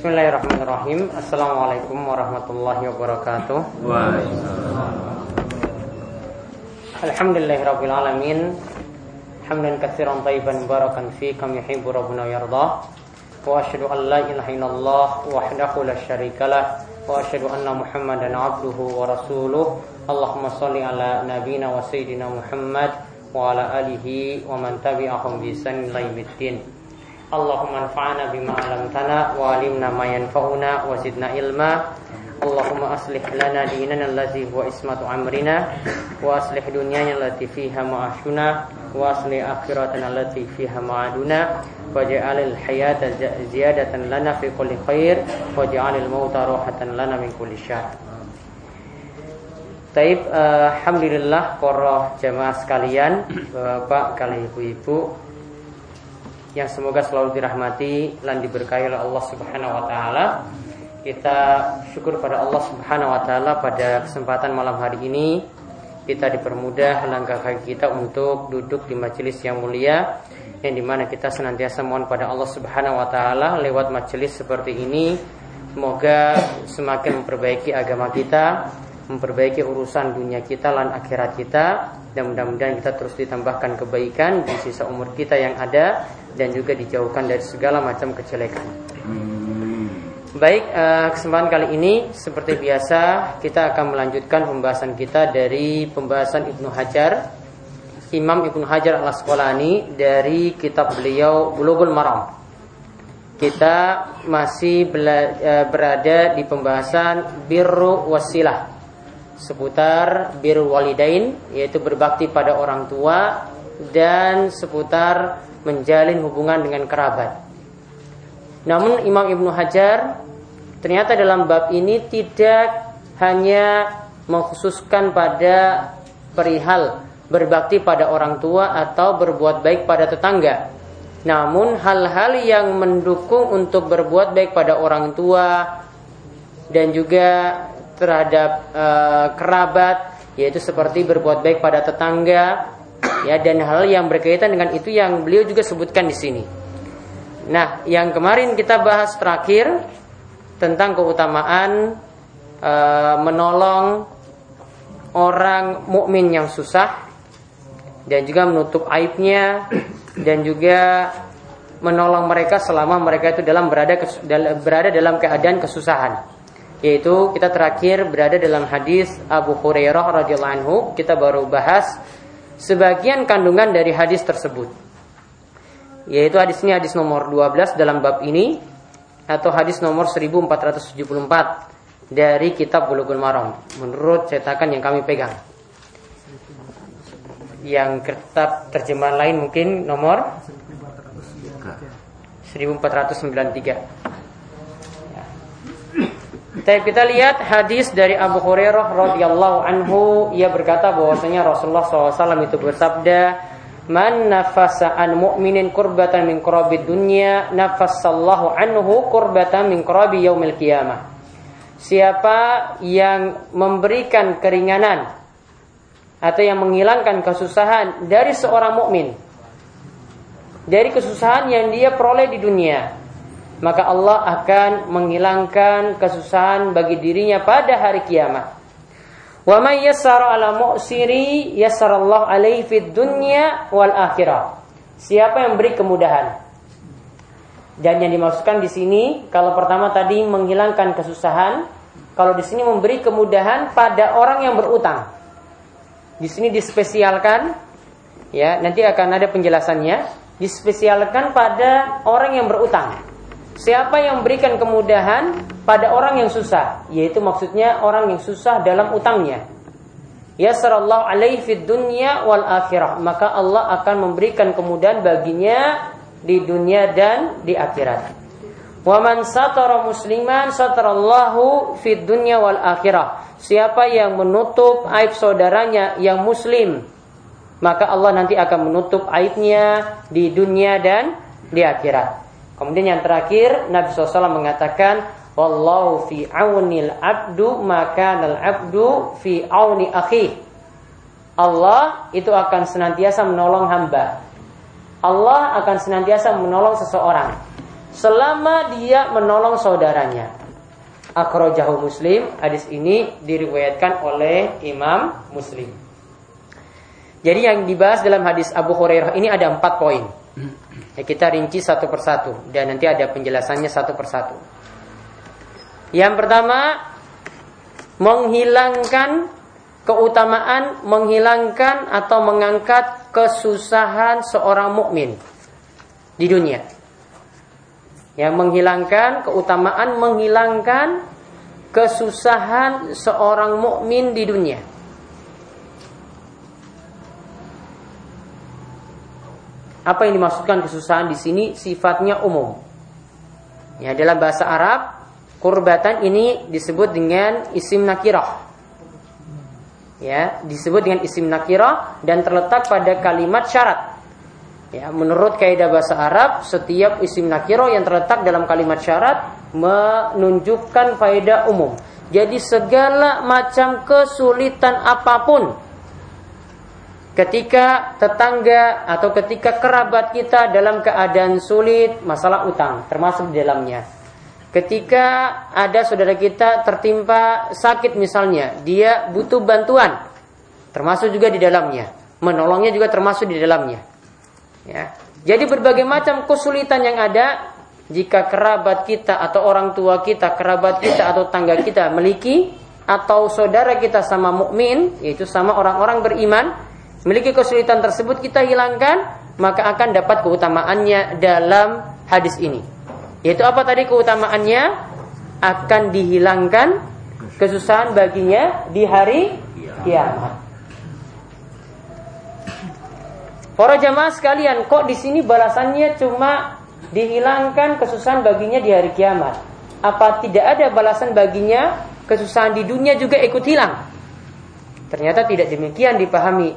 Bismillahirrahmanirrahim. Assalamualaikum warahmatullahi wabarakatuh. Alhamdulillahirabbil alamin. Hamdan katsiran tayyiban barakan fi kam yuhibbu rabbuna yarda. Wa asyhadu an la ilaha illallah wahdahu la syarikalah wa asyhadu anna Muhammadan abduhu wa rasuluh. Allahumma shalli ala nabiyyina wa sayyidina Muhammad wa ala alihi wa man tabi'ahum bi ihsan ila yaumiddin. Allahumma anfa'na bima 'allamtana wa 'allimna ma yanfa'una wa zidna ilma. Allahumma aslih lana dinana allazi huwa ismatu amrina wa aslih dunyana allati fiha ma'ashuna wa aslih akhiratana allati fiha ma'aduna waj'alil hayata ziyadatan lana fi kulli khair waj'alil mauta rohatan lana min kulli syarr. Taib, uh, Alhamdulillah para jamaah sekalian, Bapak, kalian ibu-ibu, yang semoga selalu dirahmati dan diberkahi oleh Allah Subhanahu wa taala. Kita syukur pada Allah Subhanahu wa taala pada kesempatan malam hari ini kita dipermudah langkah kaki kita untuk duduk di majelis yang mulia yang di mana kita senantiasa mohon pada Allah Subhanahu wa taala lewat majelis seperti ini semoga semakin memperbaiki agama kita memperbaiki urusan dunia kita dan akhirat kita dan mudah-mudahan kita terus ditambahkan kebaikan di sisa umur kita yang ada dan juga dijauhkan dari segala macam kejelekan. Baik, eh, kesempatan kali ini seperti biasa kita akan melanjutkan pembahasan kita dari pembahasan Ibnu Hajar, Imam Ibnu Hajar Al Asqalani dari kitab beliau Bulughul Maram. Kita masih eh, berada di pembahasan birru wasilah seputar birrul walidain yaitu berbakti pada orang tua dan seputar menjalin hubungan dengan kerabat. Namun Imam Ibnu Hajar ternyata dalam bab ini tidak hanya mengkhususkan pada perihal berbakti pada orang tua atau berbuat baik pada tetangga. Namun hal-hal yang mendukung untuk berbuat baik pada orang tua dan juga terhadap uh, kerabat yaitu seperti berbuat baik pada tetangga ya dan hal yang berkaitan dengan itu yang beliau juga sebutkan di sini. Nah, yang kemarin kita bahas terakhir tentang keutamaan uh, menolong orang mukmin yang susah dan juga menutup aibnya dan juga menolong mereka selama mereka itu dalam berada berada dalam keadaan kesusahan yaitu kita terakhir berada dalam hadis Abu Hurairah radhiyallahu anhu. Kita baru bahas sebagian kandungan dari hadis tersebut. Yaitu hadis ini hadis nomor 12 dalam bab ini atau hadis nomor 1474 dari kitab Bulughul Maram. Menurut cetakan yang kami pegang. Yang kitab terjemahan lain mungkin nomor 1493 tapi kita lihat hadis dari Abu Hurairah radhiyallahu anhu ia berkata bahwasanya Rasulullah SAW itu bersabda Man nafasa an mu'minin kurbatan min kurabi dunya nafassallahu anhu kurbatan min kurabi yaumil qiyamah. Siapa yang memberikan keringanan atau yang menghilangkan kesusahan dari seorang mukmin dari kesusahan yang dia peroleh di dunia maka Allah akan menghilangkan kesusahan bagi dirinya pada hari kiamat. Wa may yassara ala mu'siri yassarallahu alaihi fid dunya wal akhirah. Siapa yang beri kemudahan? Dan yang dimaksudkan di sini kalau pertama tadi menghilangkan kesusahan, kalau di sini memberi kemudahan pada orang yang berutang. Di sini dispesialkan ya, nanti akan ada penjelasannya, dispesialkan pada orang yang berutang. Siapa yang memberikan kemudahan pada orang yang susah, yaitu maksudnya orang yang susah dalam utangnya. Yasrallahu alaihi fid dunya wal akhirah. Maka Allah akan memberikan kemudahan baginya di dunia dan di akhirat. Wa man satara musliman satarallahu fid dunya wal akhirah. Siapa yang menutup aib saudaranya yang muslim, maka Allah nanti akan menutup aibnya di dunia dan di akhirat. Kemudian yang terakhir Nabi SAW mengatakan Wallahu fi aunil abdu maka al abdu fi auni akhi. Allah itu akan senantiasa menolong hamba. Allah akan senantiasa menolong seseorang. selama dia menolong saudaranya. Akhrajahu Muslim, hadis ini diriwayatkan oleh Imam Muslim. Jadi yang dibahas dalam hadis Abu Hurairah ini ada empat poin. Ya, kita rinci satu persatu dan nanti ada penjelasannya satu persatu. Yang pertama, menghilangkan keutamaan, menghilangkan atau mengangkat kesusahan seorang mukmin di dunia. Yang menghilangkan keutamaan, menghilangkan kesusahan seorang mukmin di dunia. Apa yang dimaksudkan kesusahan di sini sifatnya umum. Ya, dalam bahasa Arab, kurbatan ini disebut dengan isim nakirah. Ya, disebut dengan isim nakirah dan terletak pada kalimat syarat. Ya, menurut kaidah bahasa Arab, setiap isim nakiro yang terletak dalam kalimat syarat menunjukkan faedah umum. Jadi segala macam kesulitan apa pun ketika tetangga atau ketika kerabat kita dalam keadaan sulit masalah utang termasuk di dalamnya. Ketika ada saudara kita tertimpa sakit misalnya, dia butuh bantuan termasuk juga di dalamnya. Menolongnya juga termasuk di dalamnya. Ya. Jadi berbagai macam kesulitan yang ada jika kerabat kita atau orang tua kita, kerabat kita atau tangga kita memiliki atau saudara kita sama mukmin, yaitu sama orang-orang beriman, memiliki kesulitan tersebut kita hilangkan, maka akan dapat keutamaannya dalam hadis ini. Yaitu apa tadi keutamaannya? Akan dihilangkan kesusahan baginya di hari kiamat. Para jamaah sekalian, kok di sini balasannya cuma dihilangkan kesusahan baginya di hari kiamat? Apa tidak ada balasan baginya kesusahan di dunia juga ikut hilang? Ternyata tidak demikian dipahami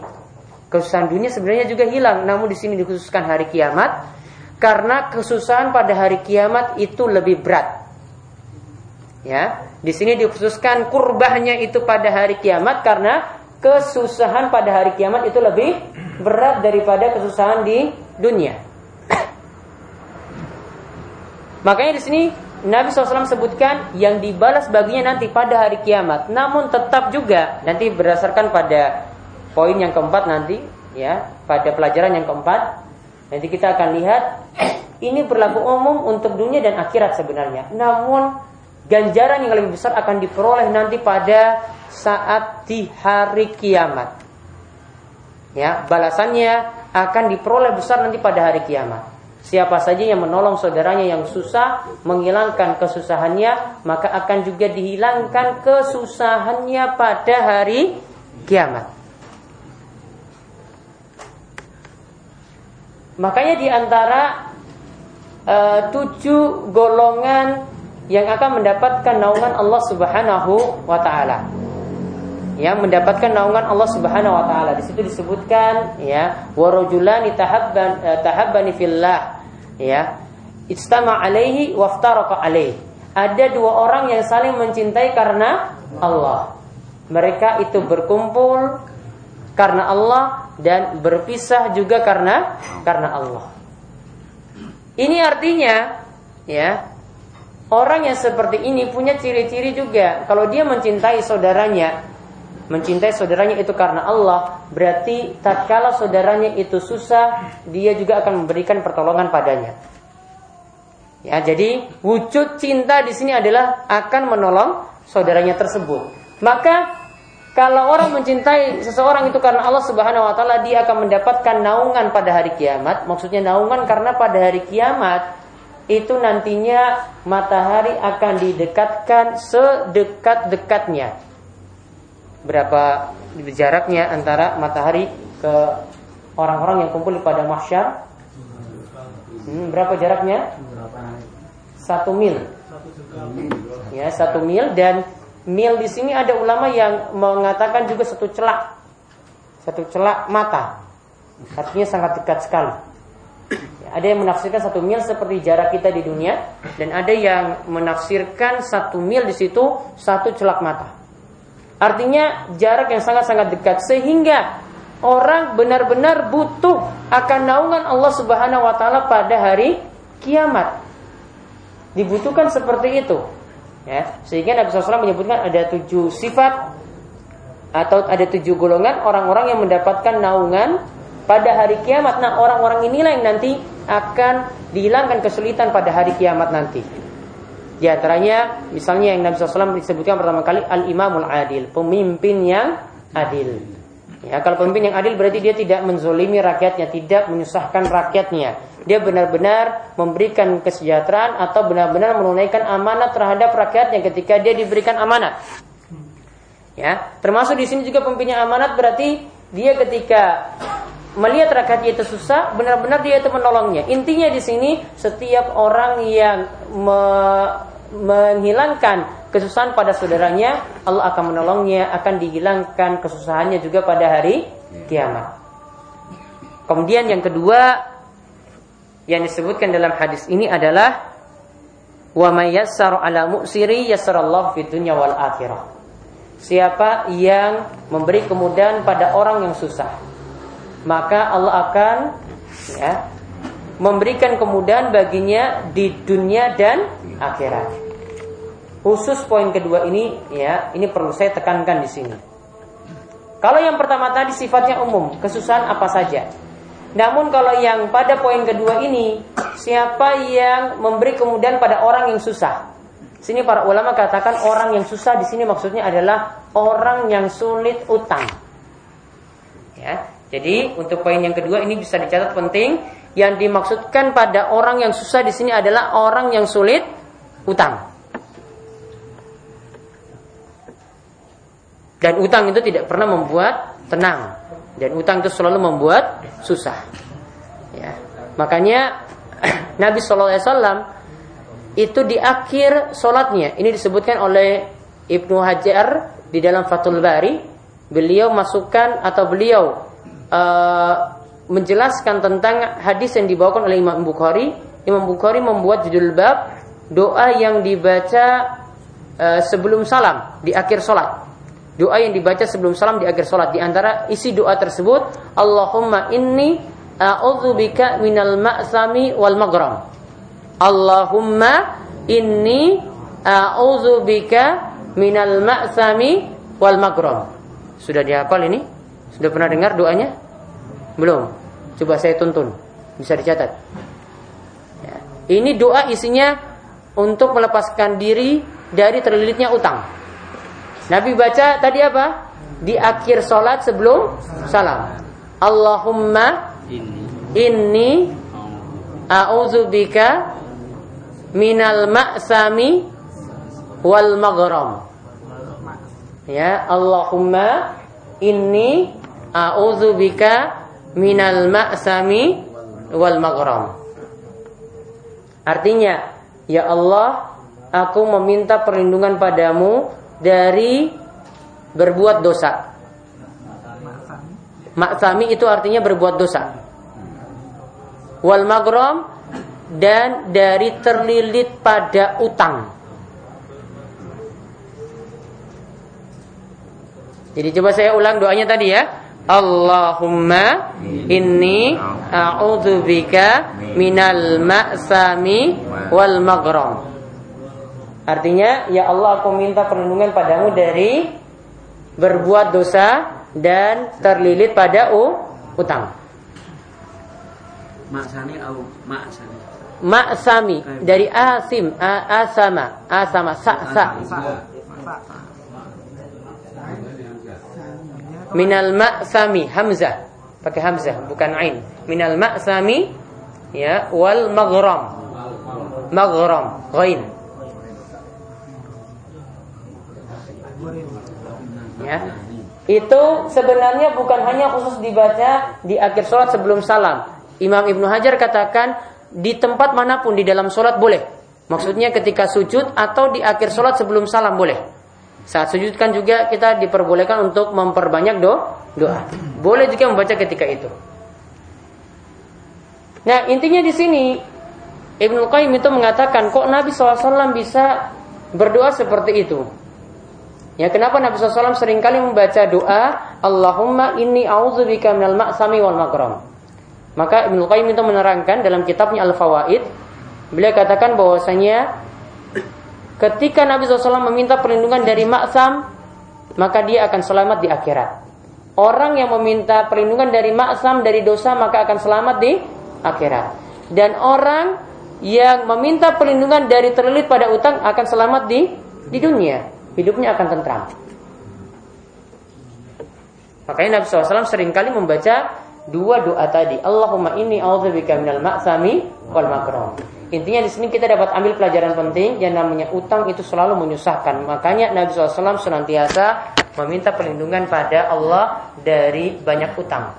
Kesusahan dunia sebenarnya juga hilang, namun di sini dikhususkan hari kiamat karena kesusahan pada hari kiamat itu lebih berat. Ya, di sini dikhususkan kurbahnya itu pada hari kiamat karena kesusahan pada hari kiamat itu lebih berat daripada kesusahan di dunia. Makanya di sini Nabi SAW sebutkan yang dibalas baginya nanti pada hari kiamat. Namun tetap juga nanti berdasarkan pada poin yang keempat nanti ya pada pelajaran yang keempat nanti kita akan lihat ini berlaku umum untuk dunia dan akhirat sebenarnya. Namun ganjaran yang lebih besar akan diperoleh nanti pada saat di hari kiamat. Ya balasannya akan diperoleh besar nanti pada hari kiamat. Siapa saja yang menolong saudaranya yang susah, menghilangkan kesusahannya, maka akan juga dihilangkan kesusahannya pada hari kiamat. Makanya di antara uh, tujuh golongan yang akan mendapatkan naungan Allah Subhanahu wa taala. Yang mendapatkan naungan Allah Subhanahu wa taala. Di situ disebutkan ya, warajulani tahabban tahabbani fillah ya. Istama alaihi waftaraqa alaihi. Ada dua orang yang saling mencintai karena Allah. Mereka itu berkumpul karena Allah dan berpisah juga karena karena Allah. Ini artinya ya orang yang seperti ini punya ciri-ciri juga kalau dia mencintai saudaranya mencintai saudaranya itu karena Allah berarti tatkala saudaranya itu susah dia juga akan memberikan pertolongan padanya. Ya, jadi wujud cinta di sini adalah akan menolong saudaranya tersebut. Maka kalau orang mencintai seseorang itu karena Allah Subhanahu wa taala, dia akan mendapatkan naungan pada hari kiamat. Maksudnya naungan karena pada hari kiamat itu nantinya matahari akan didekatkan sedekat-dekatnya. Berapa jaraknya antara matahari ke orang-orang yang kumpul pada mahsyar? Hmm, berapa jaraknya? Satu mil. Ya, satu mil dan Mil di sini ada ulama yang mengatakan juga satu celak, satu celak mata. Artinya sangat dekat sekali. Ada yang menafsirkan satu mil seperti jarak kita di dunia, dan ada yang menafsirkan satu mil di situ satu celak mata. Artinya jarak yang sangat-sangat dekat sehingga orang benar-benar butuh akan naungan Allah Subhanahu wa taala pada hari kiamat. dibutuhkan seperti itu. Ya, sehingga Nabi SAW menyebutkan ada tujuh sifat atau ada tujuh golongan orang-orang yang mendapatkan naungan pada hari kiamat. Nah, orang-orang inilah yang nanti akan dihilangkan kesulitan pada hari kiamat nanti. Di antaranya, misalnya yang Nabi SAW disebutkan pertama kali al-imamul adil, pemimpin yang adil. Ya, kalau pemimpin yang adil berarti dia tidak menzolimi rakyatnya, tidak menyusahkan rakyatnya. Dia benar-benar memberikan kesejahteraan atau benar-benar menunaikan amanat terhadap rakyatnya ketika dia diberikan amanat. Ya, termasuk di sini juga pemimpin yang amanat berarti dia ketika melihat rakyatnya itu susah, benar-benar dia itu menolongnya. Intinya di sini setiap orang yang me menghilangkan kesusahan pada saudaranya, Allah akan menolongnya, akan dihilangkan kesusahannya juga pada hari kiamat. Kemudian yang kedua yang disebutkan dalam hadis ini adalah wa may yassaru ala mu'siri yassarallahu fid dunya wal akhirah. Siapa yang memberi kemudahan pada orang yang susah, maka Allah akan ya memberikan kemudahan baginya di dunia dan akhirat. Khusus poin kedua ini ya, ini perlu saya tekankan di sini. Kalau yang pertama tadi sifatnya umum, kesusahan apa saja. Namun kalau yang pada poin kedua ini, siapa yang memberi kemudahan pada orang yang susah? Sini para ulama katakan orang yang susah di sini maksudnya adalah orang yang sulit utang. Ya, jadi untuk poin yang kedua ini bisa dicatat penting. Yang dimaksudkan pada orang yang susah di sini adalah orang yang sulit utang. Dan utang itu tidak pernah membuat tenang. Dan utang itu selalu membuat susah. Ya. Makanya Nabi Shallallahu Alaihi itu di akhir sholatnya ini disebutkan oleh Ibnu Hajar di dalam Fathul Bari beliau masukkan atau beliau uh, menjelaskan tentang hadis yang dibawakan oleh Imam Bukhari Imam Bukhari membuat judul bab doa yang dibaca uh, sebelum salam di akhir sholat Doa yang dibaca sebelum salam di akhir sholat. Di antara isi doa tersebut, Allahumma inni a'udzubika minal ma'sami wal maghram. Allahumma inni a'udzubika minal ma'sami wal maghram. Sudah dihafal ini? Sudah pernah dengar doanya? Belum. Coba saya tuntun. Bisa dicatat. Ya. Ini doa isinya untuk melepaskan diri dari terlilitnya utang. Nabi baca tadi apa? Di akhir sholat sebelum salam. Allahumma inni a'udzubika minal ma'sami wal maghram. Ya, Allahumma inni a'udzubika minal ma'sami wal maghram. Artinya, ya Allah, aku meminta perlindungan padamu dari berbuat dosa. Maksami itu artinya berbuat dosa. Wal magrom dan dari terlilit pada utang. Jadi coba saya ulang doanya tadi ya. Allahumma inni a'udzubika minal ma'sami wal magrom. Artinya, ya Allah aku minta perlindungan padamu dari berbuat dosa dan terlilit pada u, utang. Maksani atau maksani? Maksami dari asim, a, asama, asama, sa, sa. Minal maksami hamzah pakai hamzah bukan ain. Minal maksami ya wal maghram. Maghram, ghain. Ya. Itu sebenarnya bukan hanya khusus dibaca di akhir sholat sebelum salam. Imam Ibnu Hajar katakan di tempat mana pun di dalam sholat boleh. Maksudnya ketika sujud atau di akhir sholat sebelum salam boleh. Saat sujud kan juga kita diperbolehkan untuk memperbanyak do, doa. Boleh juga membaca ketika itu. Nah intinya di sini Ibnu Qayyim itu mengatakan kok Nabi SAW bisa berdoa seperti itu. Ya kenapa Nabi SAW sering kali membaca doa Allahumma inni a'udzubika minal ma'sami wal makram. Maka Ibnu Qayyim itu menerangkan dalam kitabnya Al-Fawaid Beliau katakan bahwasanya ketika Nabi SAW meminta perlindungan dari maksam, maka dia akan selamat di akhirat. Orang yang meminta perlindungan dari maksam dari dosa maka akan selamat di akhirat. Dan orang yang meminta perlindungan dari terlilit pada utang akan selamat di di dunia. Hidupnya akan tentram. Makanya Nabi SAW sering kali membaca dua doa tadi. Allahumma inni a'udzubika minal ma'sami wal makrum. Intinya di sini kita dapat ambil pelajaran penting yang namanya utang itu selalu menyusahkan. Makanya Nabi SAW senantiasa meminta perlindungan pada Allah dari banyak utang.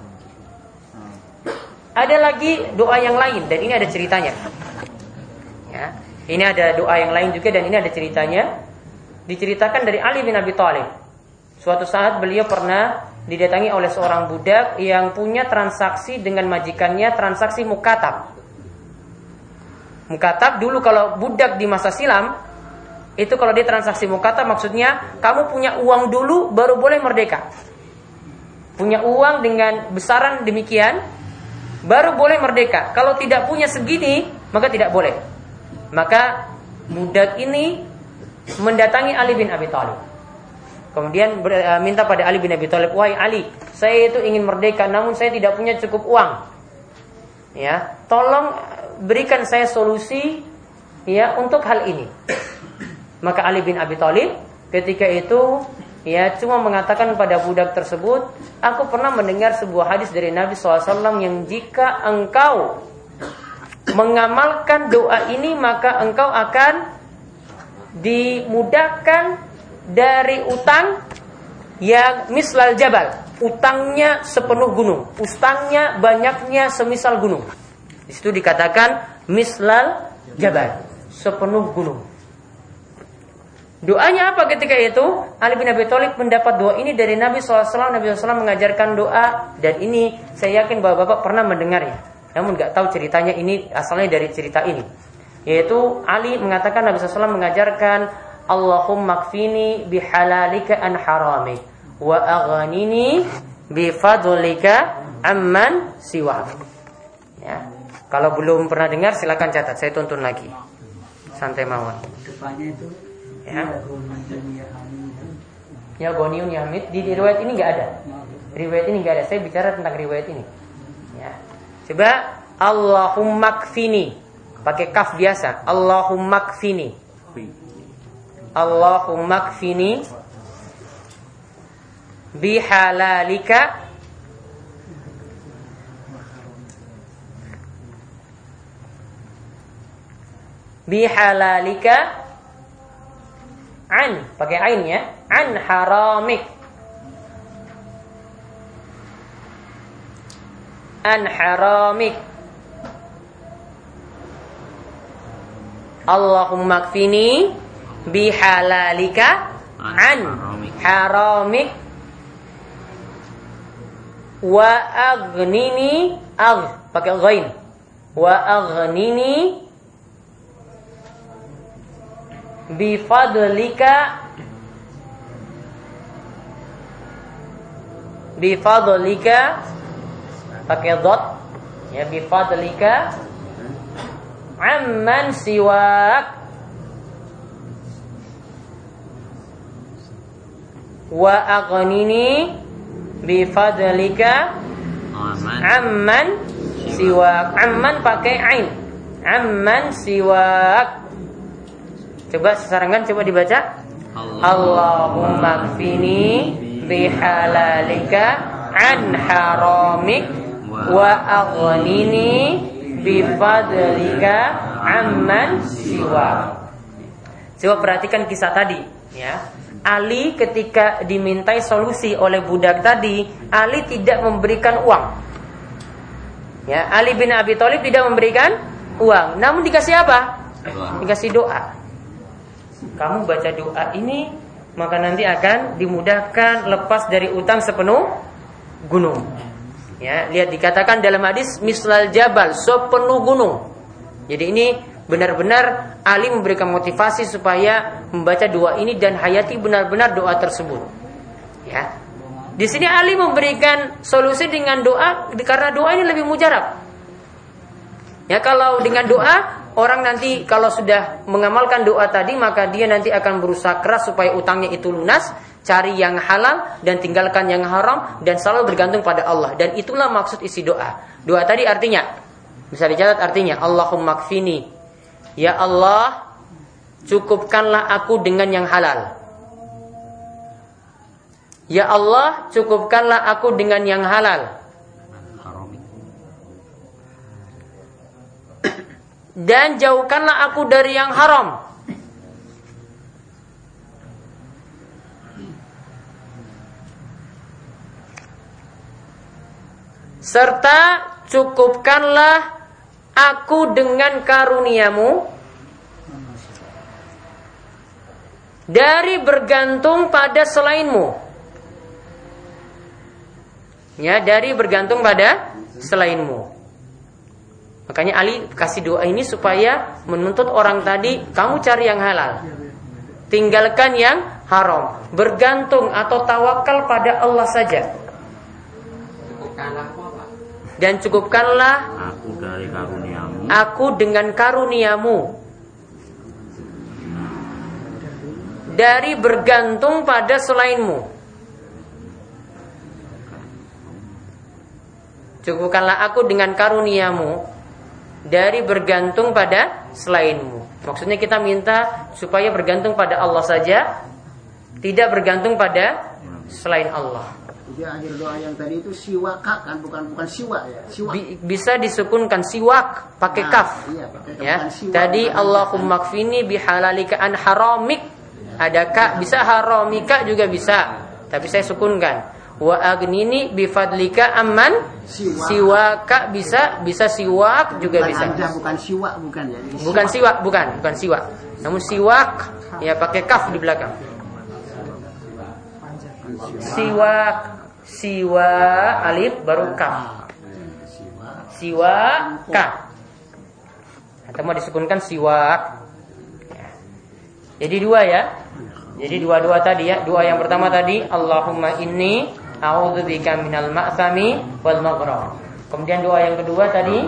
Ada lagi doa yang lain dan ini ada ceritanya. Ya, ini ada doa yang lain juga dan ini ada ceritanya. Diceritakan dari Ali bin Abi Thalib. Suatu saat beliau pernah didatangi oleh seorang budak yang punya transaksi dengan majikannya transaksi mukatab. Mukatab dulu kalau budak di masa silam itu kalau dia transaksi mukatab maksudnya kamu punya uang dulu baru boleh merdeka. Punya uang dengan besaran demikian baru boleh merdeka. Kalau tidak punya segini maka tidak boleh. Maka budak ini mendatangi Ali bin Abi Thalib. Kemudian eh, minta pada Ali bin Abi Thalib, "Wahai Ali, saya itu ingin merdeka namun saya tidak punya cukup uang. Ya, tolong berikan saya solusi ya untuk hal ini. Maka Ali bin Abi Thalib ketika itu ya cuma mengatakan pada budak tersebut, aku pernah mendengar sebuah hadis dari Nabi SAW yang jika engkau mengamalkan doa ini maka engkau akan dimudahkan dari utang yang mislal jabal, utangnya sepenuh gunung, utangnya banyaknya semisal gunung. Di situ dikatakan mislal jabal, sepenuh gunung. Doanya apa ketika itu? Ali bin Abi Thalib mendapat doa ini dari Nabi SAW. Nabi SAW mengajarkan doa dan ini saya yakin bahwa bapak pernah mendengarnya. Namun nggak tahu ceritanya ini asalnya dari cerita ini. Yaitu Ali mengatakan Nabi SAW mengajarkan Allahumma kfini bihalalika an haramik wa aghanini bifadlika amman siwa. Ya. Kalau belum pernah dengar silakan catat, saya tuntun lagi. Santai mawon. Depannya itu ya. Ya Goniun Yamid di, riwayat ini nggak ada. Riwayat ini nggak ada. Saya bicara tentang riwayat ini. Ya. Coba Allahumma kfini pakai kaf biasa. Allahumma kfini. Allahumma kfini bihalalika bihalalika an pakai ain ya an haramik an haramik Allahumma kfini bihalalika an haramik. wa aghnini ag pakai ghain. Wa aghnini bifadlika bifadlika pakai dot ya bifadlika amman siwak. Wa aghnini bifadlika amman. Siwak. Amman pakai ain. Amman siwak. Coba sesarangan coba dibaca. Allahumma kfini bihalalika an haramik. Wa aghnini bifadlika amman siwa. Coba perhatikan kisah tadi, ya. Ali ketika dimintai solusi oleh budak tadi, Ali tidak memberikan uang. Ya, Ali bin Abi Thalib tidak memberikan uang, namun dikasih apa? Dikasih doa kamu baca doa ini maka nanti akan dimudahkan lepas dari utang sepenuh gunung. Ya, lihat dikatakan dalam hadis mislal jabal sepenuh gunung. Jadi ini benar-benar Ali memberikan motivasi supaya membaca doa ini dan hayati benar-benar doa tersebut. Ya. Di sini Ali memberikan solusi dengan doa karena doa ini lebih mujarab. Ya kalau dengan doa orang nanti kalau sudah mengamalkan doa tadi maka dia nanti akan berusaha keras supaya utangnya itu lunas, cari yang halal dan tinggalkan yang haram dan selalu bergantung pada Allah. Dan itulah maksud isi doa. Doa tadi artinya bisa dicatat artinya Allahumma kfini. Ya Allah, cukupkanlah aku dengan yang halal. Ya Allah, cukupkanlah aku dengan yang halal. Dan jauhkanlah aku dari yang haram. Serta cukupkanlah aku dengan karuniamu dari bergantung pada selainmu. Ya, dari bergantung pada selainmu. Makanya Ali kasih doa ini supaya menuntut orang tadi kamu cari yang halal. Tinggalkan yang haram. Bergantung atau tawakal pada Allah saja. Dan cukupkanlah aku dari karuniamu. Aku dengan karuniamu. Dari bergantung pada selainmu. Cukupkanlah aku dengan karuniamu dari bergantung pada selainmu. Maksudnya kita minta supaya bergantung pada Allah saja, tidak bergantung pada selain Allah. Jadi akhir doa yang tadi itu siwaka kan bukan bukan siwa ya. Siwak. bisa disukunkan siwak pakai nah, kaf. Iya, pakai ya. Siwak, tadi Allahumma kfini bihalalika an haramik. Ada kak bisa haramika juga bisa. Tapi saya sukunkan wa agnini bifadlika amman siwak. siwaka bisa bisa siwak juga bukan bisa anda, bukan siwak bukan ya siwak. bukan siwak bukan bukan siwak namun siwak ya pakai kaf di belakang siwak siwa alif baru kaf siwaka atau mau disukunkan siwak jadi dua ya. Jadi dua-dua tadi ya. Dua yang pertama tadi Allahumma inni A'udzubika minal ma'sami wal maghram. Kemudian doa yang kedua tadi,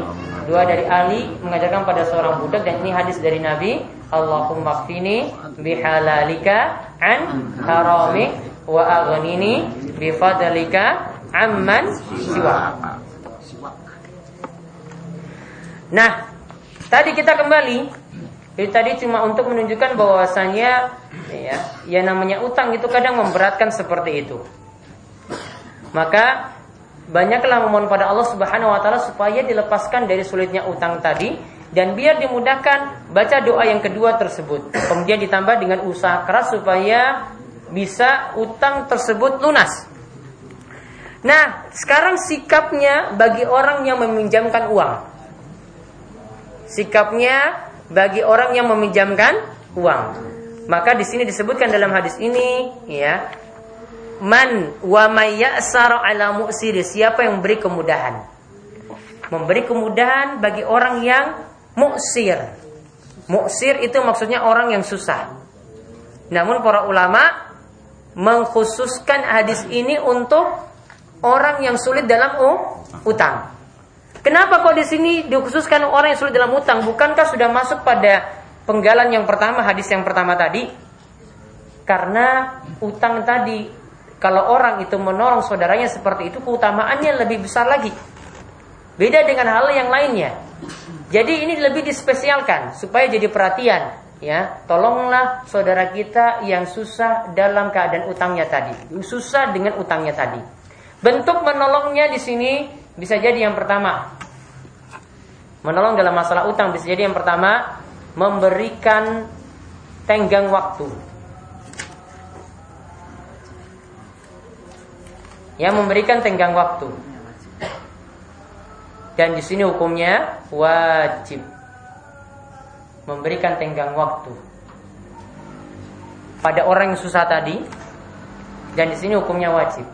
doa dari Ali mengajarkan pada seorang budak dan ini hadis dari Nabi, Allahumma kfini bihalalika an harami wa aghnini bifadlika amman siwa. Nah, tadi kita kembali itu tadi cuma untuk menunjukkan bahwasanya ya, yang namanya utang itu kadang memberatkan seperti itu. Maka banyaklah memohon pada Allah Subhanahu wa taala supaya dilepaskan dari sulitnya utang tadi dan biar dimudahkan baca doa yang kedua tersebut. Kemudian ditambah dengan usaha keras supaya bisa utang tersebut lunas. Nah, sekarang sikapnya bagi orang yang meminjamkan uang. Sikapnya bagi orang yang meminjamkan uang. Maka di sini disebutkan dalam hadis ini ya, man wa mayyasara ala mu'siri siapa yang memberi kemudahan memberi kemudahan bagi orang yang mu'sir mu'sir itu maksudnya orang yang susah namun para ulama mengkhususkan hadis ini untuk orang yang sulit dalam utang kenapa kok di sini dikhususkan orang yang sulit dalam utang bukankah sudah masuk pada penggalan yang pertama hadis yang pertama tadi karena utang tadi kalau orang itu menolong saudaranya seperti itu keutamaannya lebih besar lagi. Beda dengan hal yang lainnya. Jadi ini lebih dispesialkan supaya jadi perhatian ya. Tolonglah saudara kita yang susah dalam keadaan utangnya tadi. Susah dengan utangnya tadi. Bentuk menolongnya di sini bisa jadi yang pertama. Menolong dalam masalah utang bisa jadi yang pertama memberikan tenggang waktu yang memberikan tenggang waktu. Dan di sini hukumnya wajib memberikan tenggang waktu pada orang yang susah tadi dan di sini hukumnya wajib.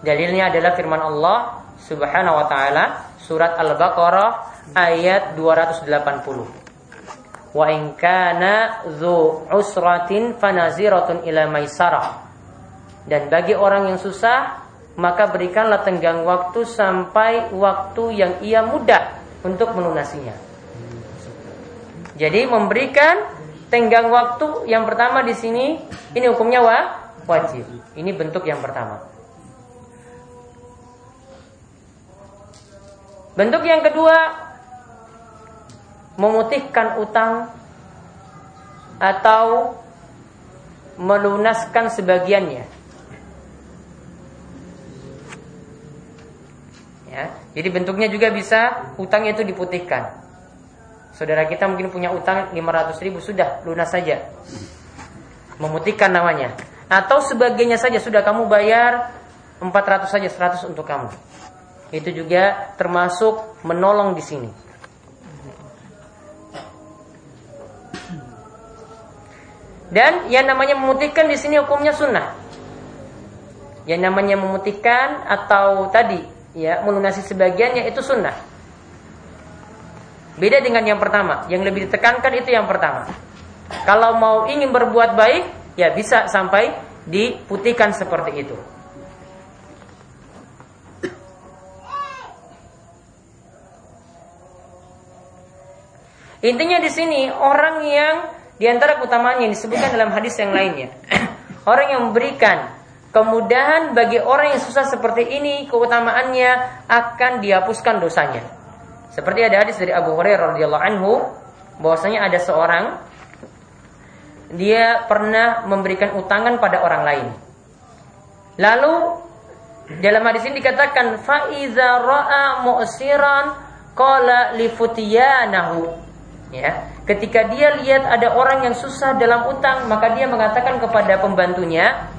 Dalilnya adalah firman Allah Subhanahu wa taala surat Al-Baqarah ayat 280. Wa in kana dzu usratin fanaziratun ila maisarah dan bagi orang yang susah, maka berikanlah tenggang waktu sampai waktu yang ia mudah untuk melunasinya. Jadi memberikan tenggang waktu yang pertama di sini ini hukumnya wa, wajib. Ini bentuk yang pertama. Bentuk yang kedua memutihkan utang atau melunaskan sebagiannya. Ya, jadi bentuknya juga bisa utang itu diputihkan. Saudara kita mungkin punya utang 500 ribu sudah lunas saja. Memutihkan namanya. Atau sebagiannya saja sudah kamu bayar 400 saja 100 untuk kamu. Itu juga termasuk menolong di sini. Dan yang namanya memutihkan di sini hukumnya sunnah. Yang namanya memutihkan atau tadi ya melunasi sebagiannya itu sunnah. Beda dengan yang pertama, yang lebih ditekankan itu yang pertama. Kalau mau ingin berbuat baik, ya bisa sampai diputihkan seperti itu. Intinya di sini orang yang di antara yang disebutkan dalam hadis yang lainnya. orang yang memberikan kemudahan bagi orang yang susah seperti ini, keutamaannya akan dihapuskan dosanya. Seperti ada hadis dari Abu Hurairah radhiyallahu anhu bahwasanya ada seorang dia pernah memberikan utangan pada orang lain. Lalu dalam hadis ini dikatakan faiza ra'a mu'siran qala li Ya, ketika dia lihat ada orang yang susah dalam utang, maka dia mengatakan kepada pembantunya,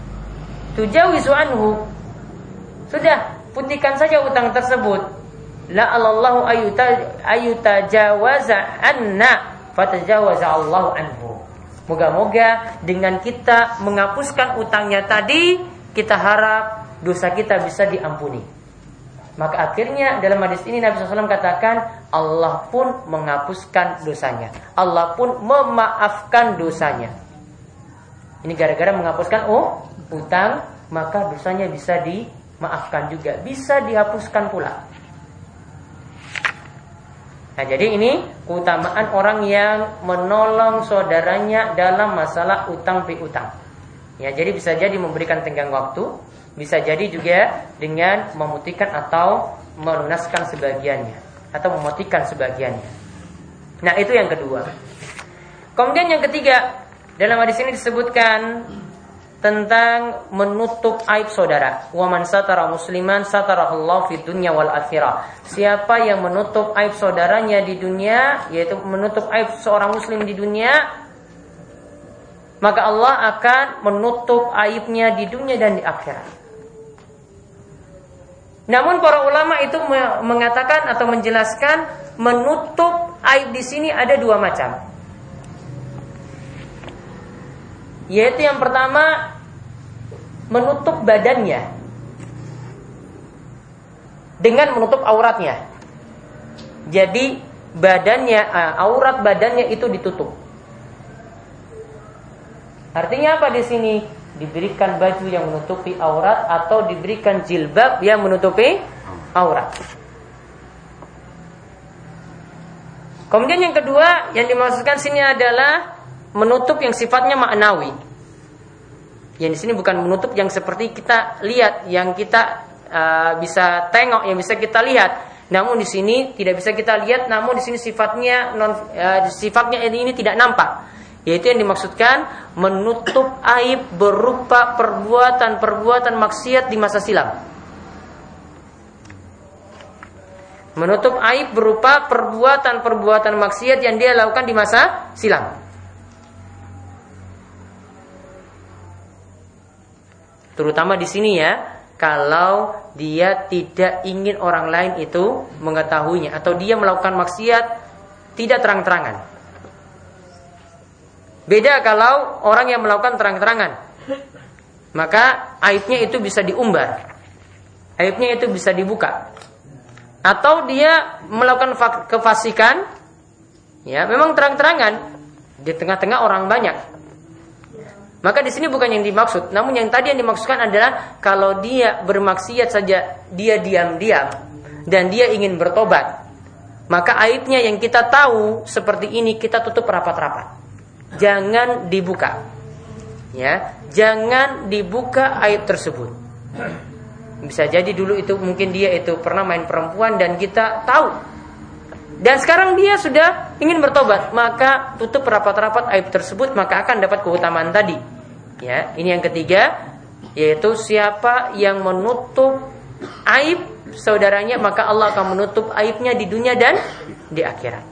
"Tujawizu anhu." Sudah, putihkan saja utang tersebut. La Allahu ayuta ayuta jawaza anna fatajawaza Allahu anhu. Moga-moga dengan kita menghapuskan utangnya tadi, kita harap dosa kita bisa diampuni. Maka akhirnya dalam hadis ini Nabi SAW katakan Allah pun menghapuskan dosanya. Allah pun memaafkan dosanya. Ini gara-gara menghapuskan oh utang maka dosanya bisa dimaafkan juga, bisa dihapuskan pula. Nah, jadi ini keutamaan orang yang menolong saudaranya dalam masalah utang piutang. Ya, jadi bisa jadi memberikan tenggang waktu, bisa jadi juga dengan memutihkan atau melunaskan sebagiannya atau memutihkan sebagiannya. Nah, itu yang kedua. Kemudian yang ketiga, dalam hadis ini disebutkan tentang menutup aib saudara. Wa man satara musliman Allah fi dunya wal akhirah. Siapa yang menutup aib saudaranya di dunia, yaitu menutup aib seorang muslim di dunia, maka Allah akan menutup aibnya di dunia dan di akhirat. Namun para ulama itu mengatakan atau menjelaskan menutup aib di sini ada dua macam. Yaitu yang pertama menutup badannya dengan menutup auratnya. Jadi badannya eh, aurat badannya itu ditutup. Artinya apa di sini? diberikan baju yang menutupi aurat atau diberikan jilbab yang menutupi aurat. Kemudian yang kedua yang dimaksudkan sini adalah menutup yang sifatnya maknawi. Yang di sini bukan menutup yang seperti kita lihat, yang kita uh, bisa tengok, yang bisa kita lihat. Namun di sini tidak bisa kita lihat, namun di sini sifatnya non uh, sifatnya ini, ini tidak nampak. Yaitu yang dimaksudkan menutup aib berupa perbuatan-perbuatan maksiat di masa silam. Menutup aib berupa perbuatan-perbuatan maksiat yang dia lakukan di masa silam. Terutama di sini ya, kalau dia tidak ingin orang lain itu mengetahuinya atau dia melakukan maksiat tidak terang-terangan. Beda kalau orang yang melakukan terang-terangan. Maka aibnya itu bisa diumbar. Aibnya itu bisa dibuka. Atau dia melakukan kefasikan, ya memang terang-terangan di tengah-tengah orang banyak. Maka di sini bukan yang dimaksud, namun yang tadi yang dimaksudkan adalah kalau dia bermaksiat saja dia diam-diam dan dia ingin bertobat, Maka aibnya yang kita tahu seperti ini kita tutup rapat-rapat. Jangan dibuka. Ya, jangan dibuka aib tersebut. Bisa jadi dulu itu mungkin dia itu pernah main perempuan dan kita tahu. Dan sekarang dia sudah ingin bertobat, maka tutup rapat-rapat aib tersebut maka akan dapat keutamaan tadi. Ya, ini yang ketiga yaitu siapa yang menutup aib saudaranya maka Allah akan menutup aibnya di dunia dan di akhirat.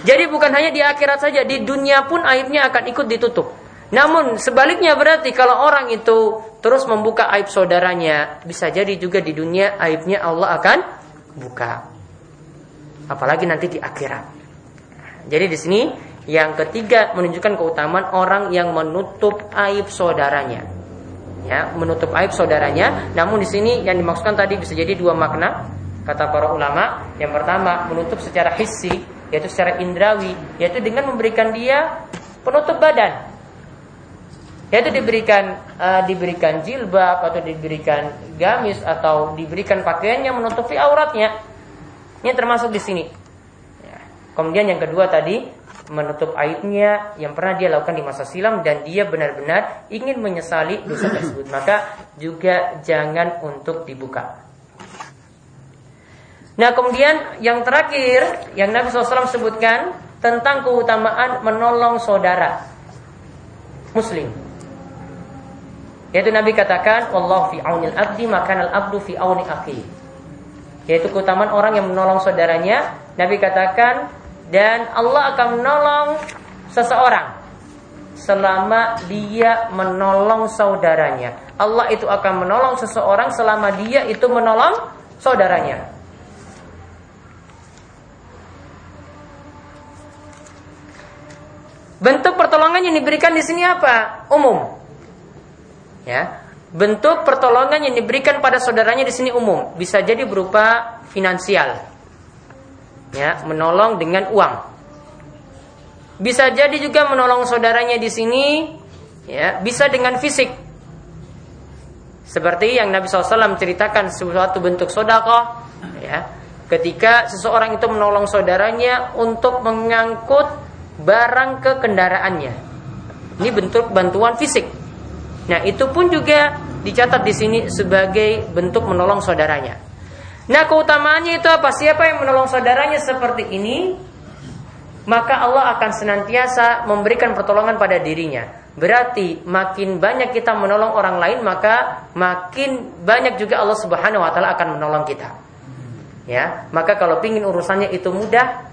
Jadi bukan hanya di akhirat saja, di dunia pun aibnya akan ikut ditutup. Namun sebaliknya berarti kalau orang itu terus membuka aib saudaranya, bisa jadi juga di dunia aibnya Allah akan buka. Apalagi nanti di akhirat. Jadi di sini yang ketiga menunjukkan keutamaan orang yang menutup aib saudaranya. Ya, menutup aib saudaranya. Namun di sini yang dimaksudkan tadi bisa jadi dua makna kata para ulama. Yang pertama menutup secara hissi yaitu secara indrawi, yaitu dengan memberikan dia penutup badan yaitu diberikan uh, diberikan jilbab atau diberikan gamis atau diberikan pakaian yang menutupi auratnya. Ini termasuk di sini. Ya. Kemudian yang kedua tadi menutup aibnya yang pernah dia lakukan di masa silam dan dia benar-benar ingin menyesali dosa tersebut. Maka juga jangan untuk dibuka. Nah kemudian yang terakhir yang Nabi SAW sebutkan tentang keutamaan menolong saudara Muslim. Yaitu Nabi katakan, Allah fi aunil abdi maka al abdu fi auni akhi. Yaitu keutamaan orang yang menolong saudaranya. Nabi katakan, dan Allah akan menolong seseorang selama dia menolong saudaranya. Allah itu akan menolong seseorang selama dia itu menolong saudaranya. Bentuk pertolongan yang diberikan di sini apa? Umum. Ya. Bentuk pertolongan yang diberikan pada saudaranya di sini umum, bisa jadi berupa finansial. Ya, menolong dengan uang. Bisa jadi juga menolong saudaranya di sini ya, bisa dengan fisik. Seperti yang Nabi SAW ceritakan suatu bentuk sodako, ya, ketika seseorang itu menolong saudaranya untuk mengangkut barang ke kendaraannya. Ini bentuk bantuan fisik. Nah, itu pun juga dicatat di sini sebagai bentuk menolong saudaranya. Nah, keutamaannya itu apa? Siapa yang menolong saudaranya seperti ini, maka Allah akan senantiasa memberikan pertolongan pada dirinya. Berarti makin banyak kita menolong orang lain, maka makin banyak juga Allah Subhanahu wa taala akan menolong kita. Ya, maka kalau pingin urusannya itu mudah,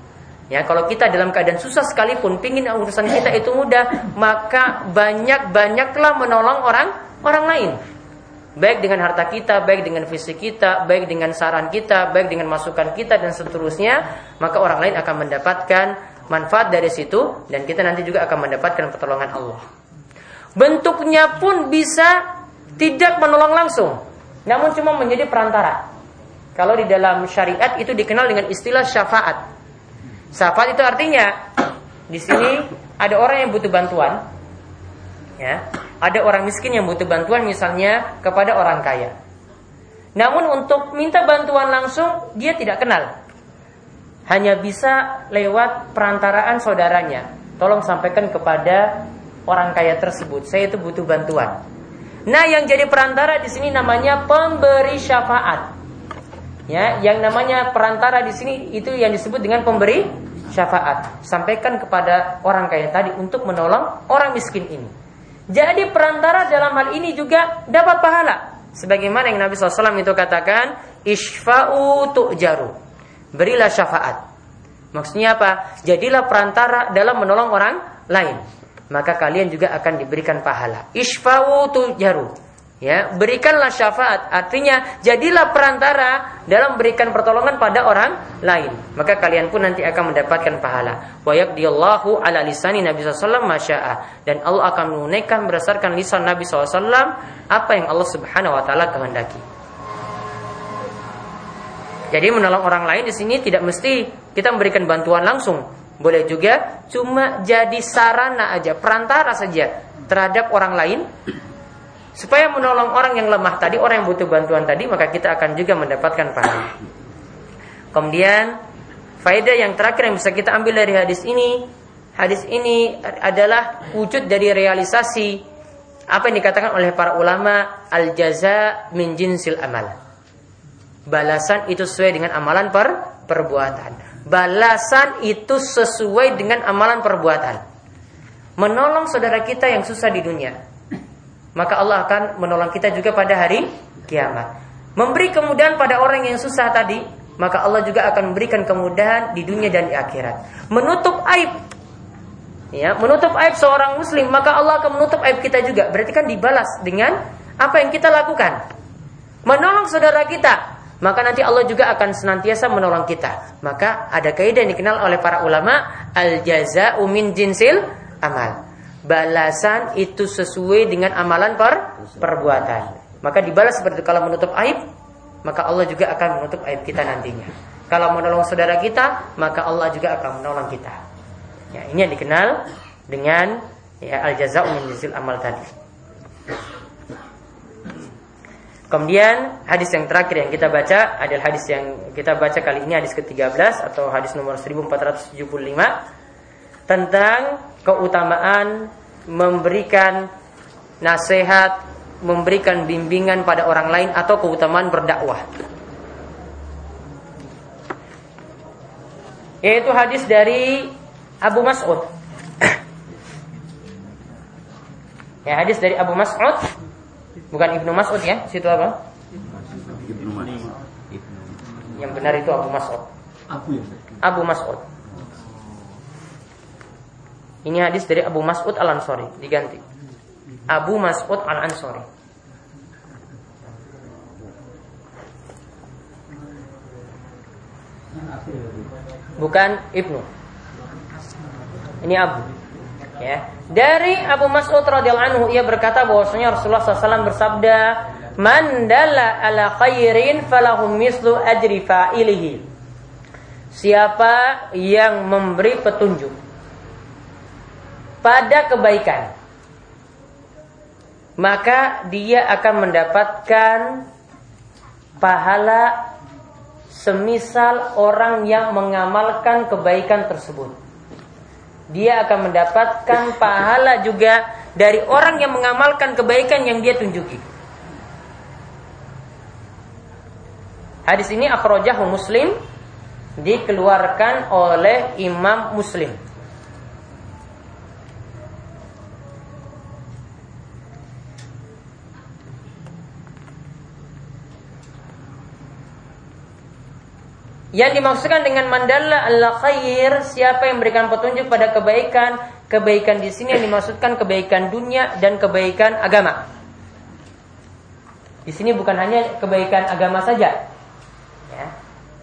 Ya, kalau kita dalam keadaan susah sekalipun pingin urusan kita itu mudah, maka banyak-banyaklah menolong orang orang lain. Baik dengan harta kita, baik dengan fisik kita, baik dengan saran kita, baik dengan masukan kita dan seterusnya, maka orang lain akan mendapatkan manfaat dari situ dan kita nanti juga akan mendapatkan pertolongan Allah. Bentuknya pun bisa tidak menolong langsung, namun cuma menjadi perantara. Kalau di dalam syariat itu dikenal dengan istilah syafaat. Syafaat itu artinya di sini ada orang yang butuh bantuan, ya, ada orang miskin yang butuh bantuan misalnya kepada orang kaya. Namun untuk minta bantuan langsung dia tidak kenal, hanya bisa lewat perantaraan saudaranya. Tolong sampaikan kepada orang kaya tersebut, saya itu butuh bantuan. Nah, yang jadi perantara di sini namanya pemberi syafaat. Ya, yang namanya perantara di sini itu yang disebut dengan pemberi syafaat. Sampaikan kepada orang kaya tadi untuk menolong orang miskin ini. Jadi perantara dalam hal ini juga dapat pahala. Sebagaimana yang Nabi SAW itu katakan, Ishfa'u tu'jaru. Berilah syafaat. Maksudnya apa? Jadilah perantara dalam menolong orang lain. Maka kalian juga akan diberikan pahala. Ishfa'u tu'jaru. Ya, berikanlah syafaat. Artinya jadilah perantara dalam berikan pertolongan pada orang lain. Maka kalian pun nanti akan mendapatkan pahala. Wa yaqdiyallahu ala lisani Nabi sallallahu masya'a dan Allah akan menunaikan berdasarkan lisan Nabi SAW apa yang Allah Subhanahu wa taala kehendaki. Jadi menolong orang lain di sini tidak mesti kita memberikan bantuan langsung. Boleh juga cuma jadi sarana aja, perantara saja terhadap orang lain Supaya menolong orang yang lemah tadi, orang yang butuh bantuan tadi, maka kita akan juga mendapatkan pahala. Kemudian faedah yang terakhir yang bisa kita ambil dari hadis ini, hadis ini adalah wujud dari realisasi apa yang dikatakan oleh para ulama al jaza min jinsil amal. Balasan itu sesuai dengan amalan per perbuatan. Balasan itu sesuai dengan amalan perbuatan. Menolong saudara kita yang susah di dunia. Maka Allah akan menolong kita juga pada hari kiamat. Memberi kemudahan pada orang yang susah tadi, maka Allah juga akan memberikan kemudahan di dunia dan di akhirat. Menutup aib ya, menutup aib seorang muslim, maka Allah akan menutup aib kita juga. Berarti kan dibalas dengan apa yang kita lakukan. Menolong saudara kita, maka nanti Allah juga akan senantiasa menolong kita. Maka ada kaidah yang dikenal oleh para ulama al jaza umin jinsil amal. Balasan itu sesuai dengan amalan per perbuatan. Maka dibalas seperti kalau menutup aib, maka Allah juga akan menutup aib kita nantinya. Kalau menolong saudara kita, maka Allah juga akan menolong kita. Ya, ini yang dikenal dengan ya, al jaza min jinsil amal tadi. Kemudian hadis yang terakhir yang kita baca adalah hadis yang kita baca kali ini hadis ke-13 atau hadis nomor 1475 tentang keutamaan memberikan nasihat, memberikan bimbingan pada orang lain atau keutamaan berdakwah. Yaitu hadis dari Abu Mas'ud. ya, hadis dari Abu Mas'ud Bukan Ibnu Mas'ud ya, situ apa? Ibnu Mas'ud. Yang benar itu Abu Mas'ud. Abu. Abu Mas'ud. Ini hadis dari Abu Mas'ud Al Ansori diganti. Abu Mas'ud Al Ansori. Bukan Ibnu. Ini Abu. Ya. Dari Abu Mas'ud radhiyallahu anhu ia berkata bahwasanya Rasulullah SAW bersabda, "Man dalla ala khairin falahum mislu ajri fa'ilihi." Siapa yang memberi petunjuk pada kebaikan, maka dia akan mendapatkan pahala semisal orang yang mengamalkan kebaikan tersebut dia akan mendapatkan pahala juga dari orang yang mengamalkan kebaikan yang dia tunjuki. Hadis ini akhrajahu Muslim dikeluarkan oleh Imam Muslim. Yang dimaksudkan dengan mandala Allah khair, siapa yang memberikan petunjuk pada kebaikan, kebaikan di sini yang dimaksudkan kebaikan dunia dan kebaikan agama. Di sini bukan hanya kebaikan agama saja. Ya.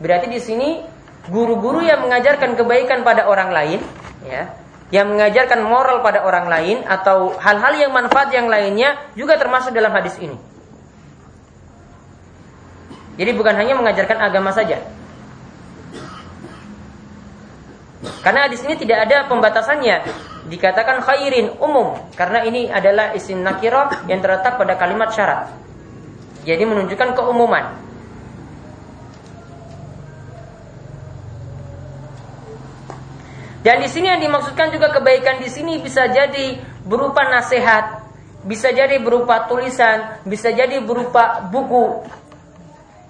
Berarti di sini guru-guru yang mengajarkan kebaikan pada orang lain, ya, yang mengajarkan moral pada orang lain atau hal-hal yang manfaat yang lainnya juga termasuk dalam hadis ini. Jadi bukan hanya mengajarkan agama saja, Karena di sini tidak ada pembatasannya. Dikatakan khairin umum karena ini adalah isim nakirah yang terletak pada kalimat syarat. Jadi menunjukkan keumuman. Dan di sini yang dimaksudkan juga kebaikan di sini bisa jadi berupa nasihat, bisa jadi berupa tulisan, bisa jadi berupa buku,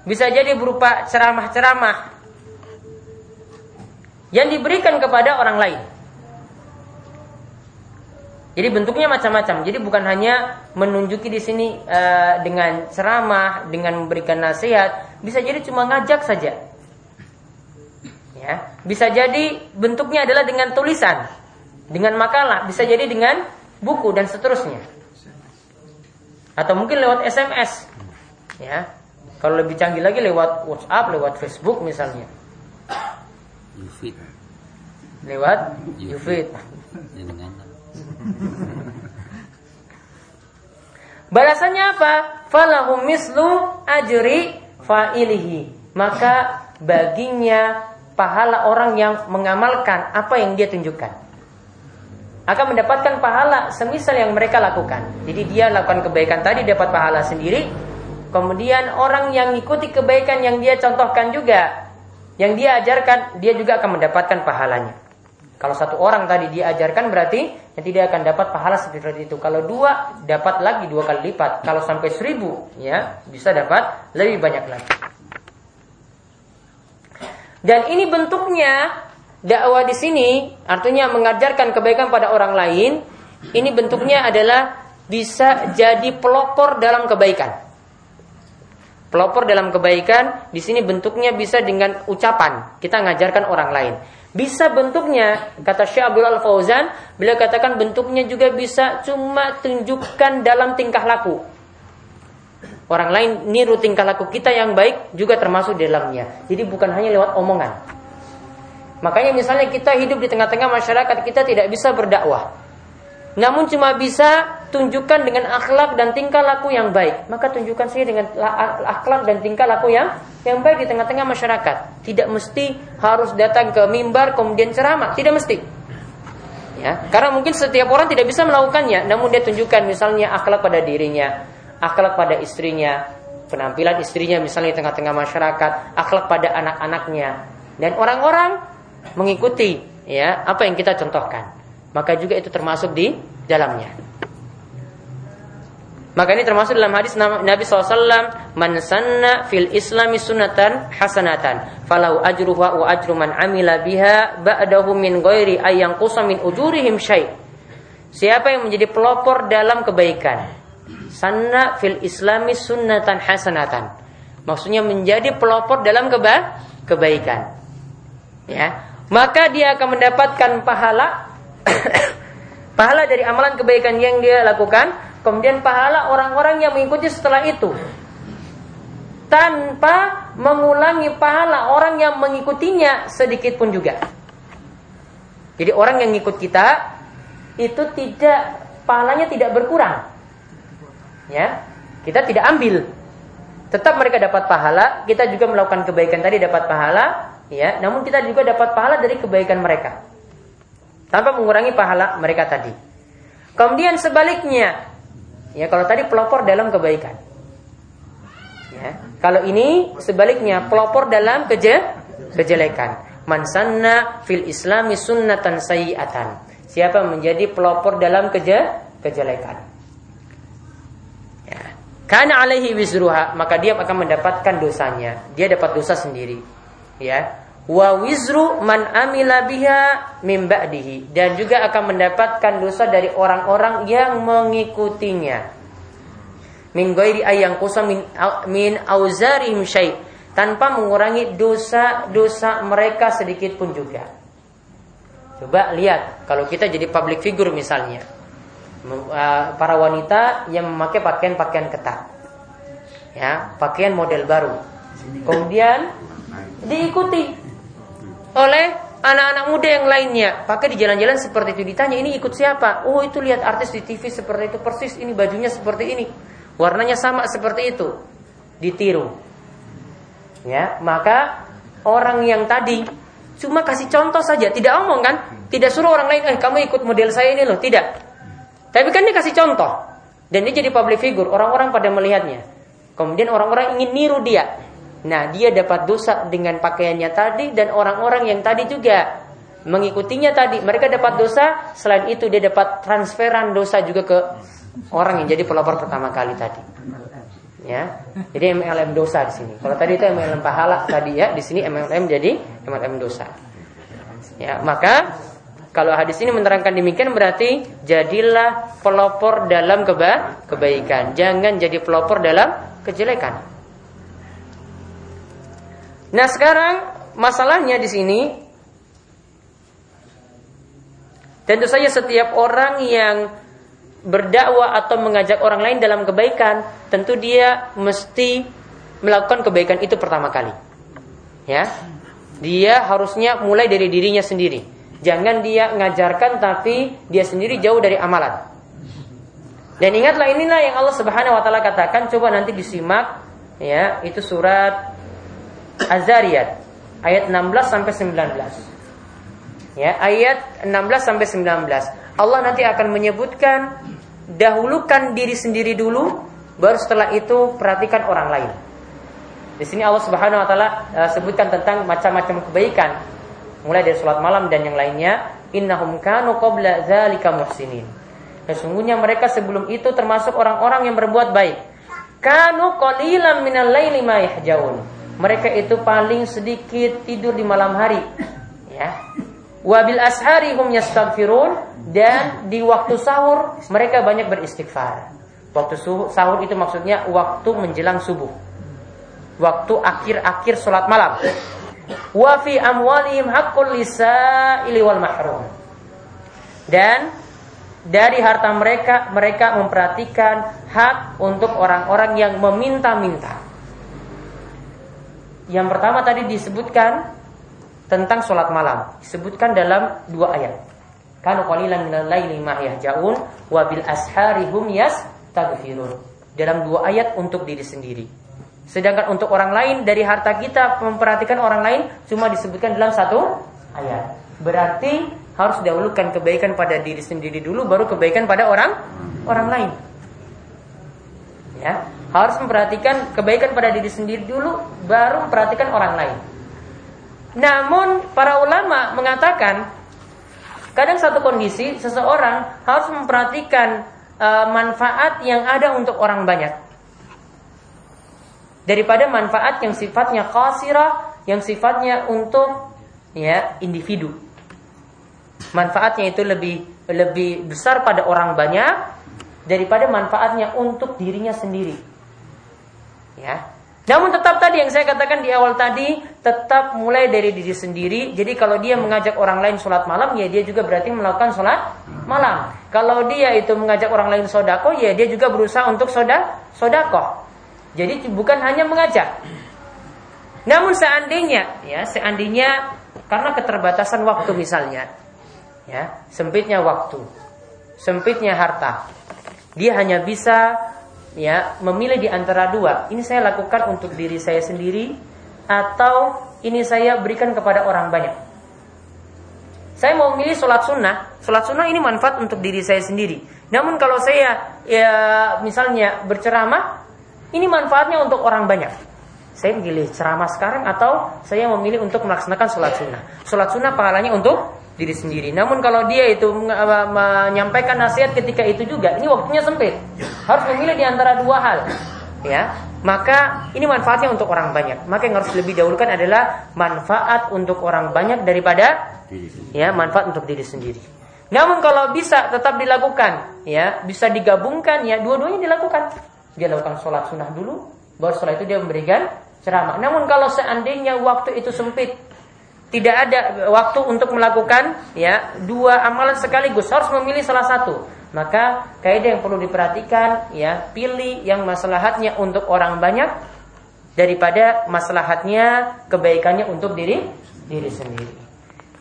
bisa jadi berupa ceramah-ceramah, yang diberikan kepada orang lain. Jadi bentuknya macam-macam. Jadi bukan hanya menunjuki di sini uh, dengan ceramah, dengan memberikan nasihat, bisa jadi cuma ngajak saja. Ya, bisa jadi bentuknya adalah dengan tulisan, dengan makalah, bisa jadi dengan buku dan seterusnya. Atau mungkin lewat SMS. Ya. Kalau lebih canggih lagi lewat WhatsApp, lewat Facebook misalnya. Yufid. Lewat Yufid. Balasannya apa? Falahum mislu ajri fa'ilihi. Maka baginya pahala orang yang mengamalkan apa yang dia tunjukkan. Akan mendapatkan pahala semisal yang mereka lakukan. Jadi dia lakukan kebaikan tadi dapat pahala sendiri. Kemudian orang yang ikuti kebaikan yang dia contohkan juga yang dia ajarkan, dia juga akan mendapatkan pahalanya. Kalau satu orang tadi dia ajarkan berarti yang tidak akan dapat pahala seperti itu. Kalau dua dapat lagi dua kali lipat. Kalau sampai seribu ya bisa dapat lebih banyak lagi. Dan ini bentuknya dakwah di sini artinya mengajarkan kebaikan pada orang lain. Ini bentuknya adalah bisa jadi pelopor dalam kebaikan. Pelopor dalam kebaikan di sini bentuknya bisa dengan ucapan. Kita ngajarkan orang lain. Bisa bentuknya, kata Syekh Abdul Al Fauzan, beliau katakan bentuknya juga bisa cuma tunjukkan dalam tingkah laku. Orang lain niru tingkah laku kita yang baik juga termasuk dalamnya. Jadi bukan hanya lewat omongan. Makanya misalnya kita hidup di tengah-tengah masyarakat kita tidak bisa berdakwah. Namun cuma bisa tunjukkan dengan akhlak dan tingkah laku yang baik. Maka tunjukkan saja dengan akhlak dan tingkah laku yang yang baik di tengah-tengah masyarakat. Tidak mesti harus datang ke mimbar kemudian ceramah, tidak mesti. Ya, karena mungkin setiap orang tidak bisa melakukannya, namun dia tunjukkan misalnya akhlak pada dirinya, akhlak pada istrinya, penampilan istrinya misalnya di tengah-tengah masyarakat, akhlak pada anak-anaknya, dan orang-orang mengikuti ya apa yang kita contohkan maka juga itu termasuk di dalamnya. Maka ini termasuk dalam hadis Nabi SAW Man sanna fil islami sunatan hasanatan Falahu ajruha wa ajru man amila biha Ba'dahu min ghairi ayang min ujurihim syai' Siapa yang menjadi pelopor dalam kebaikan? Sanna fil islami sunnatan hasanatan. Maksudnya menjadi pelopor dalam keba kebaikan. Ya, Maka dia akan mendapatkan pahala pahala dari amalan kebaikan yang dia lakukan, kemudian pahala orang-orang yang mengikuti setelah itu. Tanpa mengulangi pahala orang yang mengikutinya sedikit pun juga. Jadi orang yang ikut kita itu tidak pahalanya tidak berkurang. Ya. Kita tidak ambil. Tetap mereka dapat pahala, kita juga melakukan kebaikan tadi dapat pahala, ya. Namun kita juga dapat pahala dari kebaikan mereka tanpa mengurangi pahala mereka tadi. Kemudian sebaliknya, ya kalau tadi pelopor dalam kebaikan. Ya, kalau ini sebaliknya pelopor dalam keje, kejelekan. Mansanna fil islami sunnatan sayyatan. Siapa menjadi pelopor dalam keje, kejelekan. Ya. Karena alaihi wizruha, maka dia akan mendapatkan dosanya. Dia dapat dosa sendiri. Ya, wa wizru man amila biha mim ba'dihi. Dan juga akan mendapatkan dosa dari orang-orang yang mengikutinya. Min ghairi ayang kusa min min auzarihim syai. Tanpa mengurangi dosa-dosa mereka sedikit pun juga. Coba lihat kalau kita jadi public figure misalnya. Uh, para wanita yang memakai pakaian-pakaian ketat. Ya pakaian model baru. Kemudian diikuti oleh anak-anak muda yang lainnya. Pakai di jalan-jalan seperti itu ditanya ini ikut siapa? Oh itu lihat artis di TV seperti itu persis ini bajunya seperti ini. Warnanya sama seperti itu. Ditiru. Ya, maka orang yang tadi cuma kasih contoh saja, tidak omong kan? Tidak suruh orang lain, "Eh, kamu ikut model saya ini loh." Tidak. Tapi kan dia kasih contoh. Dan dia jadi public figure, orang-orang pada melihatnya. Kemudian orang-orang ingin niru dia. Nah, dia dapat dosa dengan pakaiannya tadi dan orang-orang yang tadi juga mengikutinya tadi, mereka dapat dosa. Selain itu dia dapat transferan dosa juga ke orang yang jadi pelopor pertama kali tadi. Ya, jadi MLM dosa di sini. Kalau tadi itu MLM pahala tadi ya, di sini MLM jadi MLM dosa. Ya, maka kalau hadis ini menerangkan demikian berarti jadilah pelopor dalam keba kebaikan, jangan jadi pelopor dalam kejelekan. Nah sekarang masalahnya di sini tentu saja setiap orang yang berdakwah atau mengajak orang lain dalam kebaikan, tentu dia mesti melakukan kebaikan itu pertama kali. Ya. Dia harusnya mulai dari dirinya sendiri. Jangan dia ngajarkan tapi dia sendiri jauh dari amalan. Dan ingatlah inilah yang Allah Subhanahu wa taala katakan, coba nanti disimak ya, itu surat Az-Zariyat ayat 16 sampai 19. Ya, ayat 16 sampai 19. Allah nanti akan menyebutkan dahulukan diri sendiri dulu, baru setelah itu perhatikan orang lain. Di sini Allah Subhanahu wa taala uh, sebutkan tentang macam-macam kebaikan mulai dari sholat malam dan yang lainnya innahum kanu qabla dzalika muhsinin. Sesungguhnya mereka sebelum itu termasuk orang-orang yang berbuat baik. Kanu qalilan minal laili ma yahjaun. Mereka itu paling sedikit tidur di malam hari. Ya. Wabil ashari hum yastaghfirun dan di waktu sahur mereka banyak beristighfar. Waktu sahur itu maksudnya waktu menjelang subuh. Waktu akhir-akhir sholat malam. Wa fi amwalihim haqqul lisa'ili wal mahrum. Dan dari harta mereka mereka memperhatikan hak untuk orang-orang yang meminta-minta. Yang pertama tadi disebutkan tentang sholat malam, disebutkan dalam dua ayat. Kanu qalilan minal laili ma yahjaun wa bil ashari hum yas taghfirun. Dalam dua ayat untuk diri sendiri. Sedangkan untuk orang lain dari harta kita memperhatikan orang lain cuma disebutkan dalam satu ayat. Berarti harus dahulukan kebaikan pada diri sendiri dulu baru kebaikan pada orang orang lain. Ya, harus memperhatikan kebaikan pada diri sendiri dulu baru memperhatikan orang lain. Namun para ulama mengatakan kadang satu kondisi seseorang harus memperhatikan e, manfaat yang ada untuk orang banyak. Daripada manfaat yang sifatnya qasirah yang sifatnya untuk ya individu. Manfaatnya itu lebih lebih besar pada orang banyak daripada manfaatnya untuk dirinya sendiri ya namun tetap tadi yang saya katakan di awal tadi tetap mulai dari diri sendiri. Jadi kalau dia mengajak orang lain sholat malam, ya dia juga berarti melakukan sholat malam. Kalau dia itu mengajak orang lain sodako, ya dia juga berusaha untuk soda sodako. Jadi bukan hanya mengajak. Namun seandainya, ya seandainya karena keterbatasan waktu misalnya, ya sempitnya waktu, sempitnya harta, dia hanya bisa ya memilih di antara dua. Ini saya lakukan untuk diri saya sendiri atau ini saya berikan kepada orang banyak. Saya mau memilih sholat sunnah. Sholat sunnah ini manfaat untuk diri saya sendiri. Namun kalau saya ya misalnya berceramah, ini manfaatnya untuk orang banyak. Saya memilih ceramah sekarang atau saya memilih untuk melaksanakan sholat sunnah. Sholat sunnah pahalanya untuk diri sendiri. Namun kalau dia itu menyampaikan nasihat ketika itu juga, ini waktunya sempit. Harus memilih di antara dua hal. Ya, maka ini manfaatnya untuk orang banyak. Maka yang harus lebih dahulukan adalah manfaat untuk orang banyak daripada ya manfaat untuk diri sendiri. Namun kalau bisa tetap dilakukan, ya bisa digabungkan, ya dua-duanya dilakukan. Dia lakukan sholat sunnah dulu, baru setelah itu dia memberikan ceramah. Namun kalau seandainya waktu itu sempit, tidak ada waktu untuk melakukan ya dua amalan sekaligus harus memilih salah satu maka kaidah yang perlu diperhatikan ya pilih yang maslahatnya untuk orang banyak daripada maslahatnya kebaikannya untuk diri diri sendiri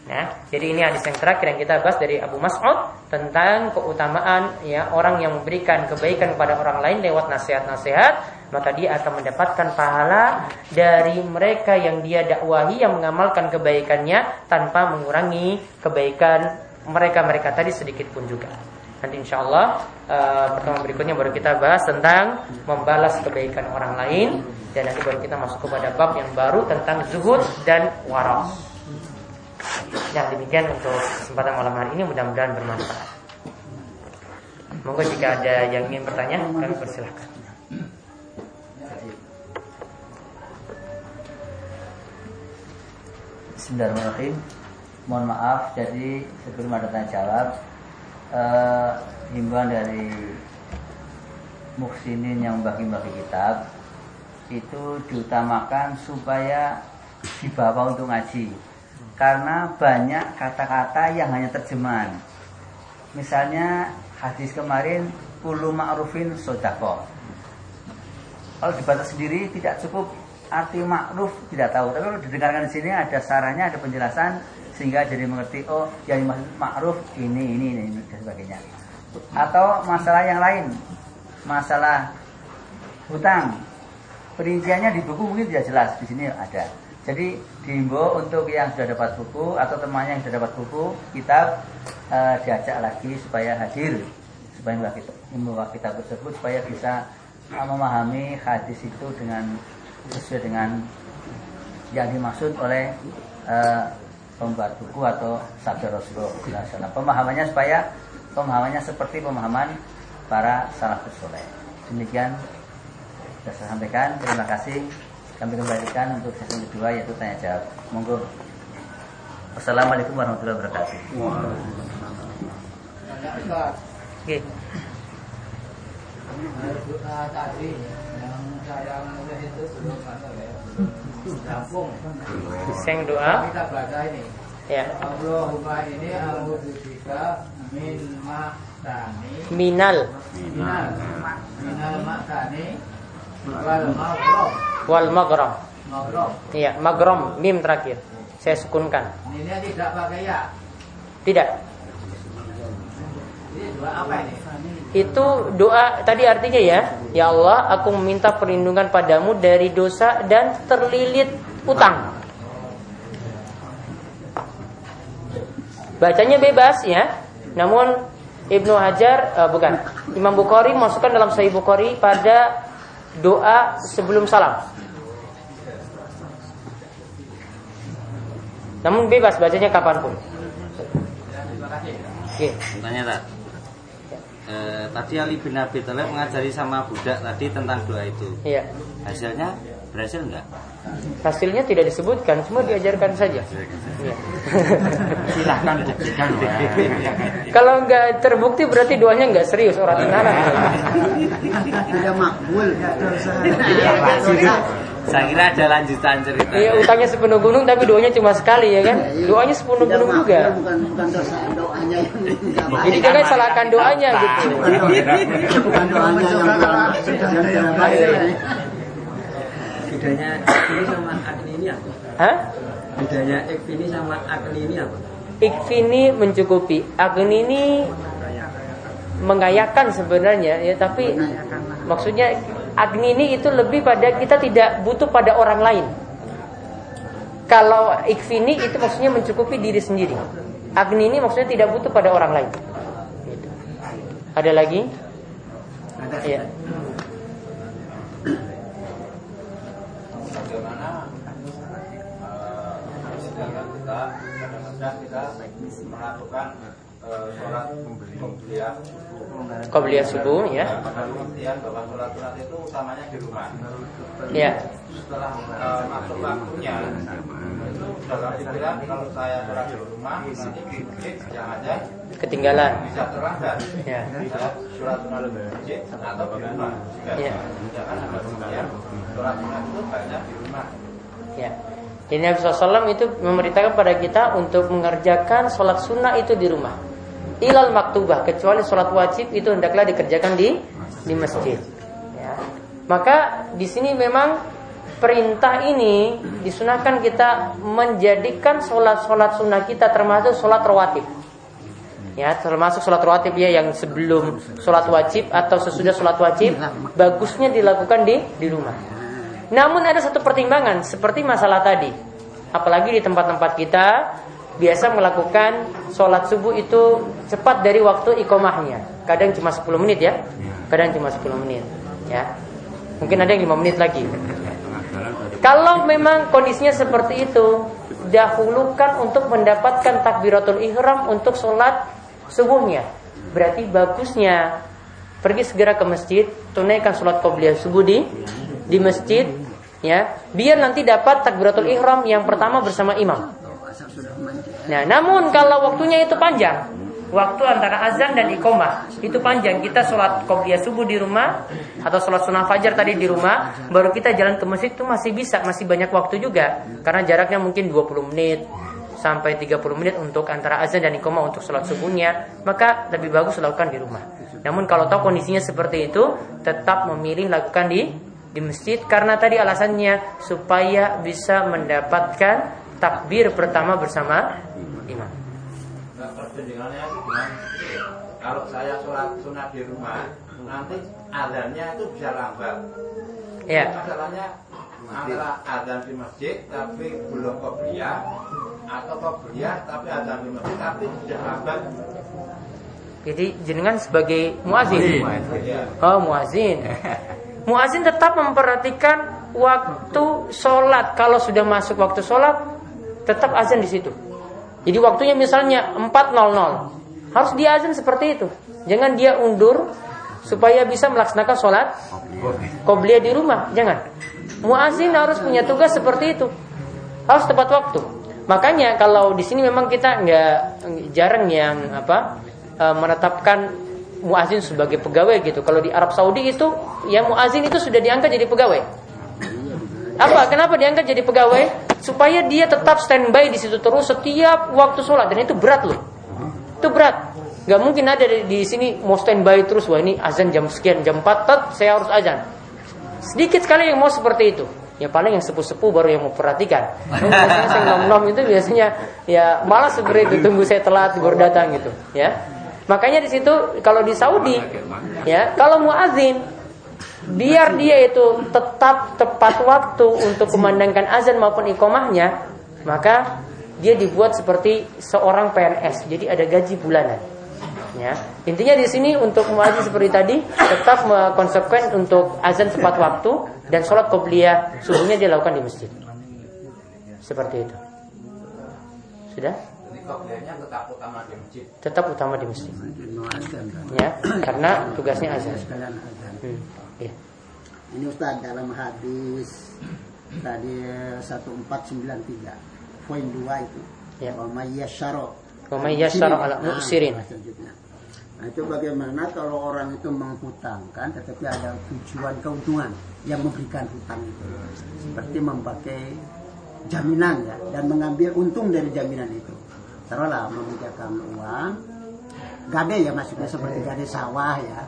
Nah, jadi ini hadis yang terakhir yang kita bahas dari Abu Mas'ud tentang keutamaan ya orang yang memberikan kebaikan kepada orang lain lewat nasihat-nasihat, maka dia akan mendapatkan pahala dari mereka yang dia dakwahi yang mengamalkan kebaikannya tanpa mengurangi kebaikan mereka-mereka tadi sedikit pun juga. Nanti insya Allah uh, pertemuan berikutnya baru kita bahas tentang membalas kebaikan orang lain dan nanti baru kita masuk kepada bab yang baru tentang zuhud dan waras. Ya demikian untuk kesempatan malam hari ini mudah-mudahan bermanfaat. Monggo jika ada yang ingin bertanya kami persilahkan. Bismillahirrahmanirrahim. Mohon maaf, jadi sebelum ada tanya jawab, uh, himbauan dari muksinin yang bagi-bagi kitab itu diutamakan supaya dibawa untuk ngaji karena banyak kata-kata yang hanya terjemahan. Misalnya hadis kemarin kulu ma'rufin sodako. Kalau dibaca sendiri tidak cukup arti ma'ruf tidak tahu. Tapi kalau didengarkan di sini ada sarannya, ada penjelasan sehingga jadi mengerti oh yang dimaksud ma'ruf ini ini ini dan sebagainya. Atau masalah yang lain, masalah hutang. Perinciannya di buku mungkin tidak jelas, di sini ada. Jadi diimbau untuk yang sudah dapat buku atau temannya yang sudah dapat buku kitab uh, diajak lagi supaya hadir supaya kita membawa kitab tersebut supaya bisa memahami hadis itu dengan sesuai dengan yang dimaksud oleh uh, pembuat buku atau sabda Rasulullah SAW. Pemahamannya supaya pemahamannya seperti pemahaman para salafus soleh. Demikian sudah saya sampaikan. Terima kasih. Kami kembalikan untuk sesi kedua yaitu tanya jawab. Monggo. Wassalamualaikum warahmatullahi wabarakatuh. Oke. tadi itu belum Lampung. Seng doa. Kita baca ini. Ya. Allahumma ini a'udzubika min maktani. Minal Minal. Minal maktani. Wal wal magrom. Maghrib. Iya, magrom mim terakhir. Saya sukunkan. Ini tidak pakai ya. Tidak. Ini dua apa ini? Itu doa tadi artinya ya, ya Allah, aku meminta perlindungan padamu dari dosa dan terlilit utang. Bacanya bebas ya. Namun Ibnu Hajar uh, bukan Imam Bukhari masukkan dalam Sahih Bukhari pada doa sebelum salam. Namun bebas bacanya kapan pun. Oke. Tanya tak? E, tadi Ali bin Abi Thalib mengajari sama budak tadi tentang doa itu. Iya. Hasilnya berhasil nggak? Hasilnya tidak disebutkan, cuma diajarkan saja. Iya. Silahkan buktikan. Kalau nggak terbukti berarti doanya nggak serius orang tenanan. Tidak makbul. Saya kira ada lanjutan cerita. Iya utangnya sepenuh gunung tapi doanya cuma sekali ya kan? Doanya sepenuh gunung juga. Bukan bukan dosa doanya yang. Jadi jangan salahkan doanya gitu. Bukan doanya yang baik. Bedanya ini sama akni ini apa? Hah? Bedanya ekvini sama akni ini apa? Ikfini mencukupi. Agni ini mengayakan sebenarnya ya tapi maksudnya agni ini itu lebih pada kita tidak butuh pada orang lain. Kalau ikfini itu maksudnya mencukupi diri sendiri. Agni ini maksudnya tidak butuh pada orang lain. Gitu. Ada lagi? Ada. Iya. Bagaimana kita kadang-kadang kita melakukan eh, sholat Qobliyah subuh ya. pada pengertian bahwa sholat sunat itu utamanya di rumah. Ya. Setelah eh, masuk waktunya itu dalam pikiran kalau saya sholat di rumah nanti di masjid jangan-jangan Ketinggalan. bisa terlambat. Ya. Bisa sholat sunat di masjid atau di rumah. Jika Iya. jangan ada pengertian sholat sunat itu banyak di rumah. Ya. Jadi Nabi SAW itu memerintahkan pada kita untuk mengerjakan sholat sunnah itu di rumah. Ilal maktubah kecuali sholat wajib itu hendaklah dikerjakan di di masjid. Ya. Maka di sini memang perintah ini disunahkan kita menjadikan sholat sholat sunnah kita termasuk sholat rawatib. Ya, termasuk sholat rawatib ya yang sebelum sholat wajib atau sesudah sholat wajib bagusnya dilakukan di di rumah. Namun ada satu pertimbangan seperti masalah tadi. Apalagi di tempat-tempat kita biasa melakukan sholat subuh itu cepat dari waktu ikomahnya. Kadang cuma 10 menit ya. Kadang cuma 10 menit. Ya. Mungkin ada yang 5 menit lagi. Kalau memang kondisinya seperti itu, dahulukan untuk mendapatkan takbiratul ihram untuk sholat subuhnya. Berarti bagusnya pergi segera ke masjid, tunaikan sholat qobliyah subuh di di masjid, ya, biar nanti dapat takbiratul ihram yang pertama bersama imam. Nah, namun kalau waktunya itu panjang, waktu antara azan dan iqomah itu panjang. Kita sholat qobliyah subuh di rumah atau sholat sunnah fajar tadi di rumah, baru kita jalan ke masjid itu masih bisa, masih banyak waktu juga. Karena jaraknya mungkin 20 menit sampai 30 menit untuk antara azan dan iqomah untuk sholat subuhnya, maka lebih bagus lakukan di rumah. Namun kalau tahu kondisinya seperti itu, tetap memilih lakukan di di masjid karena tadi alasannya supaya bisa mendapatkan takbir pertama bersama imam. Nah, perbandingannya kalau saya sholat sunat di rumah, nanti adanya itu bisa lambat. Ya. Masalahnya antara adzan di masjid tapi belum qobliyah atau qobliyah tapi adzan di masjid tapi sudah lambat. Jadi jenengan sebagai muazin. Ya. Oh, muazin. Muazin tetap memperhatikan waktu sholat kalau sudah masuk waktu sholat tetap azan di situ. Jadi waktunya misalnya 4.00 harus dia azan seperti itu. Jangan dia undur supaya bisa melaksanakan sholat qobliyah di rumah. Jangan. Muazin harus punya tugas seperti itu. Harus tepat waktu. Makanya kalau di sini memang kita nggak jarang yang apa e, menetapkan muazin sebagai pegawai gitu. Kalau di Arab Saudi itu ya muazin itu sudah diangkat jadi pegawai. Apa? Kenapa diangkat jadi pegawai? Supaya dia tetap standby di situ terus setiap waktu sholat dan itu berat loh. Itu berat. Gak mungkin ada di, sini mau standby terus wah ini azan jam sekian jam 4 tet, saya harus azan. Sedikit sekali yang mau seperti itu. Ya paling yang sepuh-sepuh baru yang mau perhatikan. biasanya saya nom-nom itu biasanya ya malah seperti itu tunggu saya telat baru datang gitu, ya. Makanya di situ kalau di Saudi ya, kalau muazin biar dia itu tetap tepat waktu untuk memandangkan azan maupun ikomahnya, maka dia dibuat seperti seorang PNS. Jadi ada gaji bulanan. Ya. Intinya di sini untuk muazin seperti tadi tetap konsekuen untuk azan tepat waktu dan sholat qobliyah subuhnya dia lakukan di masjid. Seperti itu. Sudah? tetap utama di masjid. Tetap utama di masjid. Ya, karena tugasnya azan. Hmm. Ya. Ini Ustaz dalam hadis tadi 1493 poin 2 itu. Ya. Wa may yasyara. Wa may yasyara ala muksirin. Nah itu bagaimana kalau orang itu menghutangkan tetapi ada tujuan keuntungan yang memberikan hutang itu. Seperti memakai jaminan ya dan mengambil untung dari jaminan itu. Taruhlah meminjamkan uang, gade ya maksudnya seperti gade sawah ya,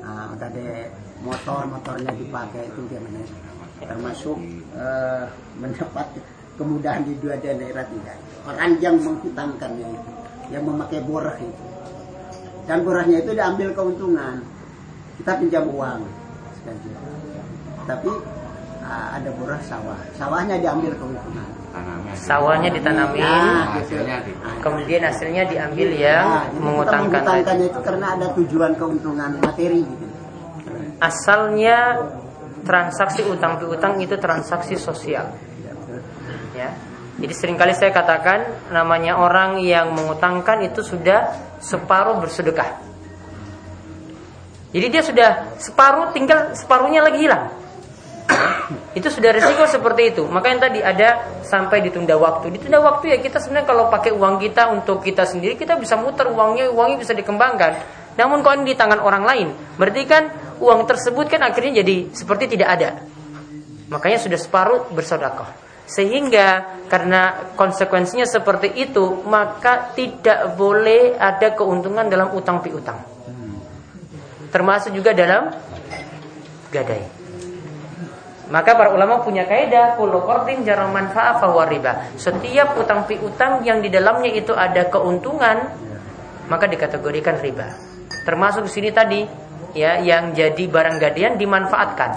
nah, gade motor motornya dipakai itu gimana? Termasuk uh, mendapat kemudahan di dua daerah tidak. Orang yang menghutangkannya itu, yang memakai borah itu. Dan borahnya itu diambil keuntungan. Kita pinjam uang tapi uh, ada borah sawah. Sawahnya diambil keuntungan. Sawahnya ditanamin nah, kemudian hasilnya diambil yang nah, mengutangkan tadi. itu karena ada tujuan keuntungan materi gitu asalnya transaksi utang piutang itu transaksi sosial ya jadi sering kali saya katakan namanya orang yang mengutangkan itu sudah separuh bersedekah. Jadi dia sudah separuh tinggal separuhnya lagi hilang. itu sudah resiko seperti itu. Maka yang tadi ada sampai ditunda waktu. Ditunda waktu ya kita sebenarnya kalau pakai uang kita untuk kita sendiri kita bisa muter uangnya, uangnya bisa dikembangkan. Namun kalau ini di tangan orang lain, berarti kan uang tersebut kan akhirnya jadi seperti tidak ada. Makanya sudah separuh bersedekah. Sehingga karena konsekuensinya seperti itu, maka tidak boleh ada keuntungan dalam utang piutang. Termasuk juga dalam gadai. Maka para ulama punya kaidah kullu qardin jarang manfaat riba. Setiap utang piutang yang di dalamnya itu ada keuntungan, maka dikategorikan riba. Termasuk di sini tadi ya yang jadi barang gadaian dimanfaatkan.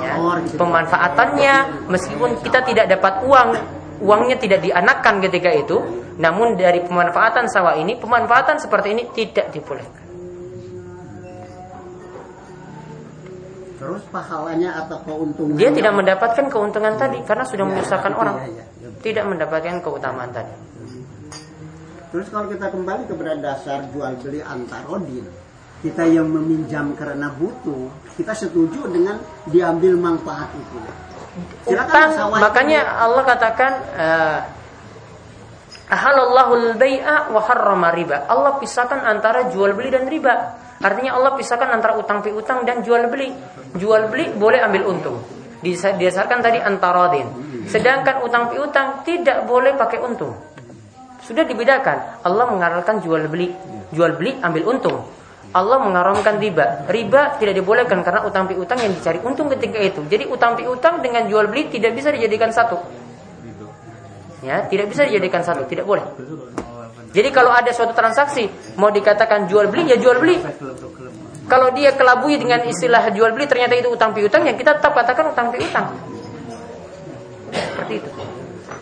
Ya, pemanfaatannya meskipun kita tidak dapat uang uangnya tidak dianakkan ketika itu namun dari pemanfaatan sawah ini pemanfaatan seperti ini tidak dibolehkan. Terus pahalanya atau keuntungan dia tidak mendapatkan keuntungan tadi karena sudah ya, menyusahkan orang. ya, ya, ya. tidak mendapatkan keutamaan tadi. Terus kalau kita kembali kepada dasar jual beli antarodin kita yang meminjam karena butuh, kita setuju dengan diambil manfaat itu. Silakan makanya itu. Allah katakan uh, Ahalallahu al-bai'a wa harrama riba. Allah pisahkan antara jual beli dan riba. Artinya Allah pisahkan antara utang piutang dan jual beli. Jual beli boleh ambil untung. Didasarkan tadi antaradin. Sedangkan utang piutang tidak boleh pakai untung. Sudah dibedakan. Allah mengarahkan jual beli. Jual beli ambil untung. Allah mengharamkan riba. Riba tidak dibolehkan karena utang piutang yang dicari untung ketika itu. Jadi utang piutang dengan jual beli tidak bisa dijadikan satu. Ya, tidak bisa dijadikan satu, tidak boleh. Jadi kalau ada suatu transaksi mau dikatakan jual beli ya jual beli. Kalau dia kelabui dengan istilah jual beli ternyata itu utang piutang yang kita tetap katakan utang piutang. Seperti itu.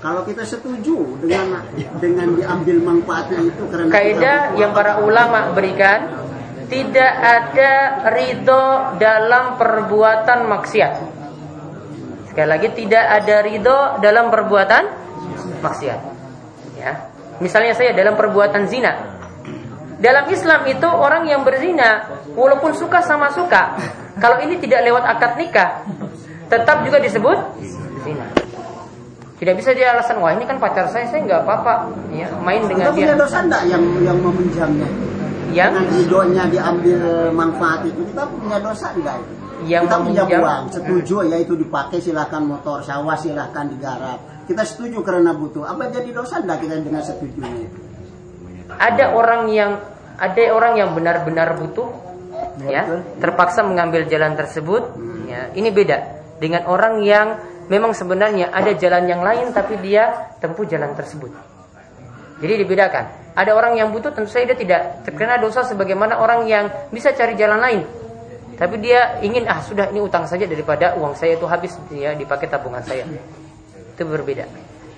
Kalau kita setuju dengan dengan diambil manfaatnya itu karena kaidah yang para ulama berikan tidak ada ridho dalam perbuatan maksiat. Sekali lagi tidak ada ridho dalam perbuatan maksiat. Ya. Misalnya saya dalam perbuatan zina. Dalam Islam itu orang yang berzina walaupun suka sama suka, kalau ini tidak lewat akad nikah, tetap juga disebut zina. Tidak bisa dia alasan wah ini kan pacar saya, saya nggak apa-apa, ya main dengan Tapi dia. punya dosa enggak yang yang meminjamnya? Yang ridhonya diambil manfaat itu kita punya dosa enggak itu? Yang kita punya uang, setuju ya itu dipakai silahkan motor sawah silahkan digarap. Kita setuju karena butuh. Apa jadi dosa enggak kita dengan setujunya itu? ada orang yang ada orang yang benar-benar butuh Ya, ya terpaksa mengambil jalan tersebut ya ini beda dengan orang yang memang sebenarnya ada jalan yang lain tapi dia tempuh jalan tersebut jadi dibedakan ada orang yang butuh tentu saja dia tidak terkena dosa sebagaimana orang yang bisa cari jalan lain tapi dia ingin ah sudah ini utang saja daripada uang saya itu habis ya dipakai tabungan saya itu berbeda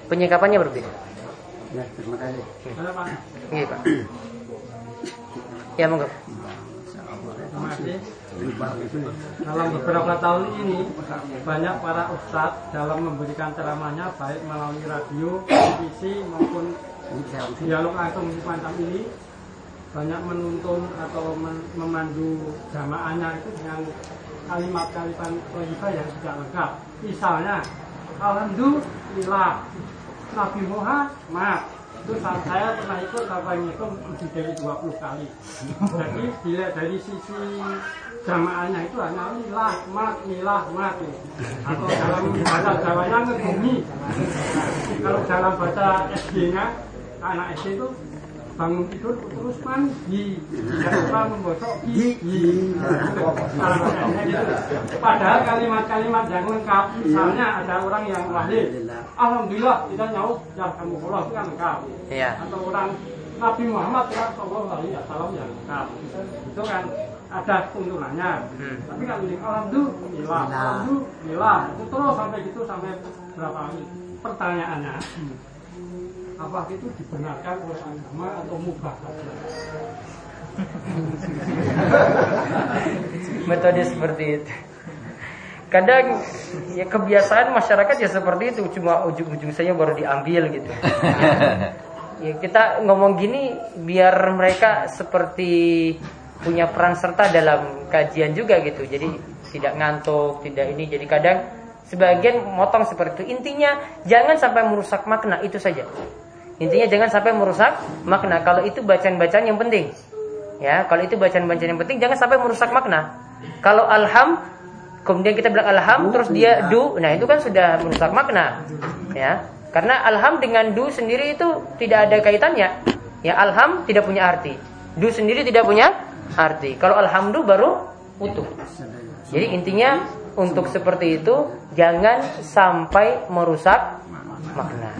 penyikapannya berbeda Ya, terima kasih. Iya Pak. Ya monggo. Terima kasih. Dalam beberapa tahun ini banyak para ustadz dalam memberikan ceramahnya baik melalui radio, televisi maupun dialog langsung semacam ini banyak menuntun atau memandu jamaahnya itu dengan kalimat-kalimat thayyibah yang tidak lengkap. Misalnya, Alhamdulillah, Nabi Muhammad itu saat saya pernah ikut apa ngitung lebih dari 20 kali. Jadi dilihat dari sisi jamaahnya itu hanya milah, mat, milah, mat. Atau dalam bahasa Jawanya ngegumi. Kalau dalam bahasa SD-nya, anak SD itu bangun tidur terus mandi jangan lupa menggosok gigi Dalam bahasa SD gitu. padahal kalimat-kalimat yang lengkap misalnya ada orang yang lahir Alhamdulillah kita nyaut ya kamu Allah itu kan lengkap Iya. atau orang Nabi Muhammad ya Sallallahu Alaihi Wasallam yang lengkap itu kan ada keuntungannya. Hmm. tapi kalau ini Alhamdulillah Alhamdulillah itu terus sampai gitu sampai berapa kali. Pertanyaannya apa itu dibenarkan oleh agama atau mubah? Metode seperti itu. Kadang ya kebiasaan masyarakat ya seperti itu, cuma ujung-ujung saya baru diambil gitu. Ya kita ngomong gini biar mereka seperti punya peran serta dalam kajian juga gitu. Jadi tidak ngantuk, tidak ini. Jadi kadang sebagian motong seperti itu. Intinya jangan sampai merusak makna itu saja. Intinya jangan sampai merusak makna. Kalau itu bacaan-bacaan yang penting. Ya, kalau itu bacaan-bacaan yang penting jangan sampai merusak makna. Kalau alham kemudian kita bilang alham terus dia du, nah itu kan sudah merusak makna. Ya. Karena alham dengan du sendiri itu tidak ada kaitannya. Ya, alham tidak punya arti. Du sendiri tidak punya arti. Kalau alhamdu baru utuh. Jadi intinya untuk seperti itu jangan sampai merusak makna.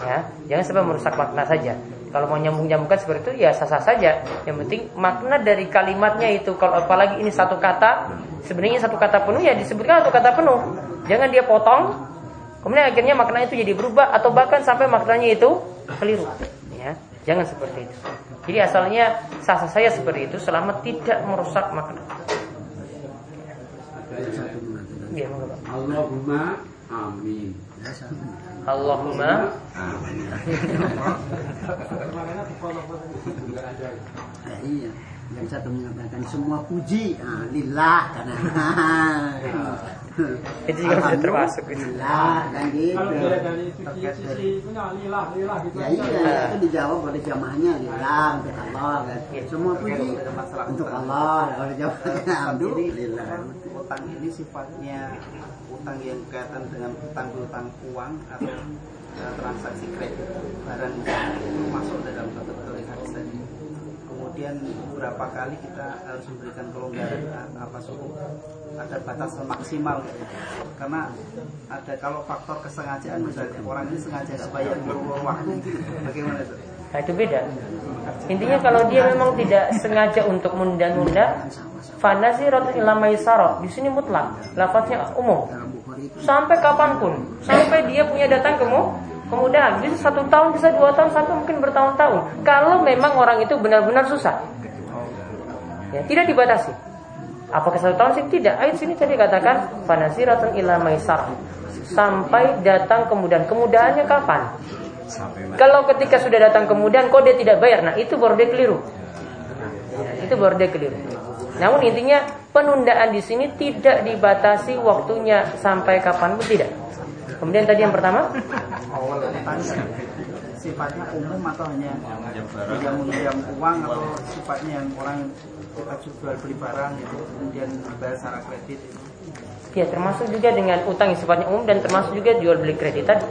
Ya, jangan sampai merusak makna saja. Kalau mau nyambung-nyambungkan seperti itu ya sah-sah saja. Yang penting makna dari kalimatnya itu kalau apalagi ini satu kata, sebenarnya satu kata penuh ya disebutkan satu kata penuh. Jangan dia potong. Kemudian akhirnya makna itu jadi berubah atau bahkan sampai maknanya itu keliru. Ya, jangan seperti itu. Jadi asalnya sah-sah saya seperti itu selama tidak merusak makna. Pak. Allahumma amin. Allahumma Ya, iya. Yang satu mengatakan semua puji ah, lillah karena itu juga sudah termasuk itu. Lillah dan gitu. Kalau dari sisi, sisi punya lilah lilah gitu Ya iya, itu dijawab oleh jamaahnya lillah untuk Allah kan. Semua puji untuk Allah. Oleh jamaahnya alhamdulillah. utang ini sifatnya utang yang kaitan dengan utang utang uang atau eh, transaksi kredit barang itu masuk dalam satu. Kemudian beberapa kali kita harus memberikan kelonggaran apa suku ada batas maksimal karena ada kalau faktor kesengajaan misalnya orang ini sengaja bayar berulang waktu bagaimana itu? Nah, itu beda. Intinya kalau dia memang tidak sengaja untuk menunda-nunda, fanasirat ila maisarah. Di sini mutlak, lafaznya umum. Sampai kapan pun, sampai dia punya datang kemu kemudahan. Bisa satu tahun, bisa dua tahun, sampai mungkin bertahun-tahun. Kalau memang orang itu benar-benar susah, ya tidak dibatasi. Apakah satu tahun sih? Tidak. Ayat sini tadi katakan fanasiratun ila maisarah. sampai datang kemudahan. Kemudahannya kapan? Kalau ketika sudah datang kemudahan kok dia tidak bayar, nah itu baru dia keliru. Itu baru dia keliru. Namun intinya penundaan di sini tidak dibatasi waktunya sampai kapan pun tidak. Kemudian tadi yang pertama sifatnya umum atau hanya yang meminjam uang atau sifatnya yang orang kita jual beli barang itu kemudian dibayar secara kredit itu. Ya termasuk juga dengan utang yang sifatnya umum dan termasuk juga jual beli kreditan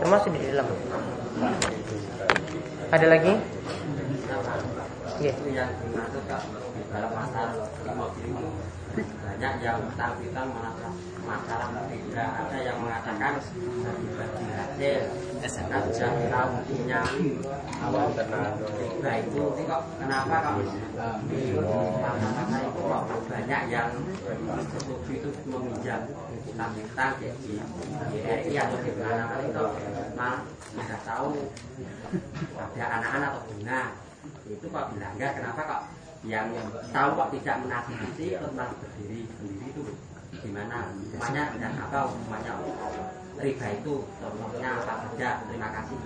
termasuk di dalam. Ada lagi? Ya. banyak yang utang piutang masalah masalah tidak ada yang mengatakan bagi hasil ada yang punya awal nah itu kok kenapa kok di masa-masa itu kok banyak yang setuju itu meminjam utang piutang di GRI atau di mana-mana itu. Malah tidak tahu ada anak-anak atau bunga itu kok dilanggar kenapa kok yang tahu kok tidak menasihati terus malah berdiri sendiri gimana? Hukumannya dan apa? Hukumannya riba itu contohnya apa saja? Terima kasih.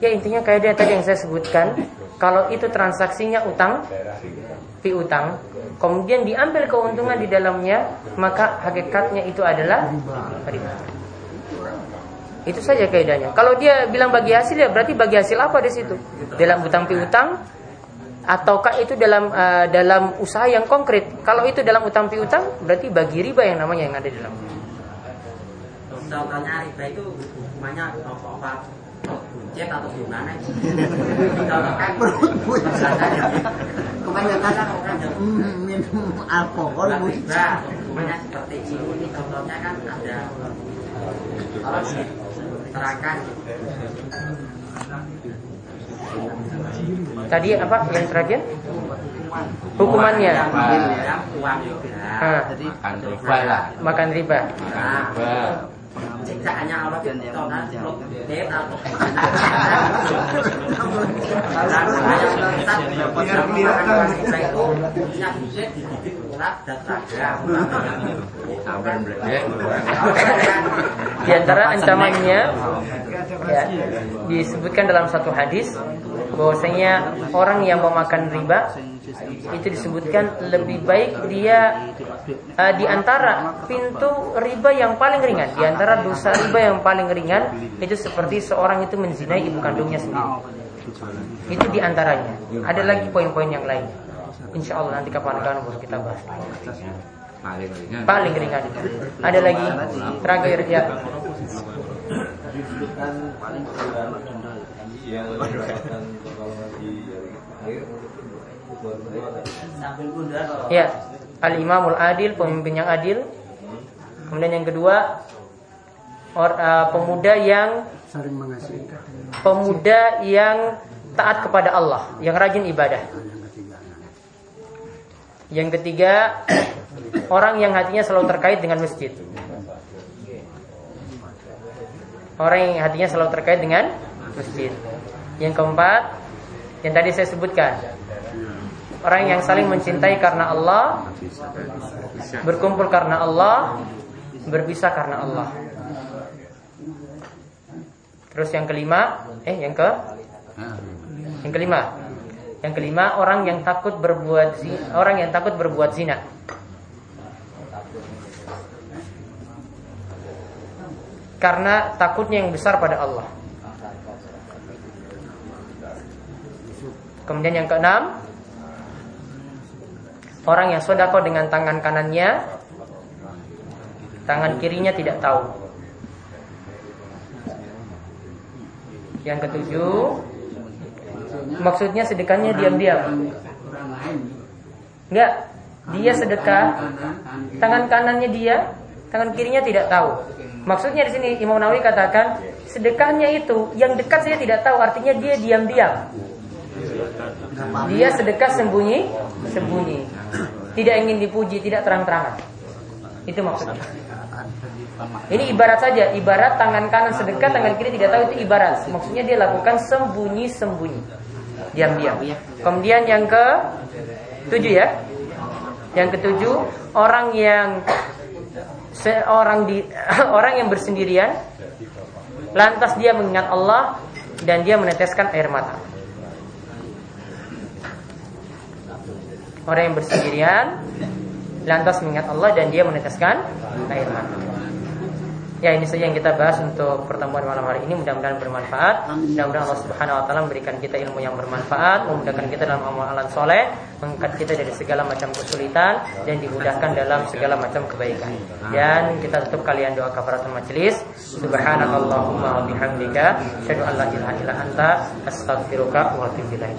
Ya intinya kayak dia tadi yang saya sebutkan Kalau itu transaksinya utang Piutang Kemudian diambil keuntungan di dalamnya Maka hakikatnya itu adalah riba. Itu saja kaidahnya. Kalau dia bilang bagi hasil ya berarti bagi hasil apa di situ? Dalam utang piutang Ataukah itu dalam uh, dalam usaha yang konkret? Kalau itu dalam utang piutang Berarti bagi riba yang namanya yang ada di dalam contohnya riba itu hukumannya apa buncit atau gimana? Kebanyakan mm, minum alkohol Bukan Bu. riba hukumannya seperti ini contohnya kan ada kalau diterangkan Tadi apa yang terakhir? Hukumannya uang Makan riba lah. Makan riba. Di antara ancamannya ya, disebutkan dalam satu hadis bahwasanya orang yang memakan riba itu disebutkan lebih baik dia eh, di antara pintu riba yang paling ringan, di antara dosa riba yang paling ringan itu seperti seorang itu menzinai ibu kandungnya sendiri. Itu di antaranya. Ada lagi poin-poin yang lain. Insya Allah nanti kapan-kapan baru kita bahas. Paling ringan. Paling ringan. Ada lagi terakhir ya. Ya, Al Imamul Adil, pemimpin yang adil. Kemudian yang kedua, or, uh, pemuda yang Saling mengasihi. pemuda yang taat kepada Allah, yang rajin ibadah. Yang ketiga, orang yang hatinya selalu terkait dengan masjid. Orang yang hatinya selalu terkait dengan masjid. Yang keempat, yang tadi saya sebutkan, orang yang saling mencintai karena Allah, berkumpul karena Allah, berpisah karena Allah. Terus yang kelima, eh yang ke yang kelima. Yang kelima orang yang takut berbuat zina, orang yang takut berbuat zina. Karena takutnya yang besar pada Allah. Kemudian yang keenam, orang yang sodako dengan tangan kanannya, tangan kirinya tidak tahu. Yang ketujuh, maksudnya sedekahnya diam-diam. Enggak, dia sedekah, tangan kanannya dia, tangan kirinya tidak tahu. Maksudnya di sini Imam Nawawi katakan sedekahnya itu yang dekat saya tidak tahu, artinya dia diam-diam. Dia sedekah sembunyi, sembunyi. Tidak ingin dipuji, tidak terang-terangan. Itu maksudnya. Ini ibarat saja, ibarat tangan kanan sedekah, tangan kiri tidak tahu itu ibarat. Maksudnya dia lakukan sembunyi-sembunyi. Diam-diam. Kemudian yang ke tujuh ya. Yang ketujuh, orang yang seorang di orang yang bersendirian lantas dia mengingat Allah dan dia meneteskan air mata. Orang yang bersendirian lantas mengingat Allah dan dia meneteskan air mata. Ya ini saja yang kita bahas untuk pertemuan malam hari ini mudah-mudahan bermanfaat. Mudah-mudahan Allah Subhanahu wa taala memberikan kita ilmu yang bermanfaat, memudahkan kita dalam amalan soleh, mengangkat kita dari segala macam kesulitan dan dimudahkan dalam segala macam kebaikan. Dan kita tutup kalian doa kafaratul majelis. Subhanakallahumma wa bihamdika asyhadu an la ilaha illa anta astaghfiruka wa atubu ilaik.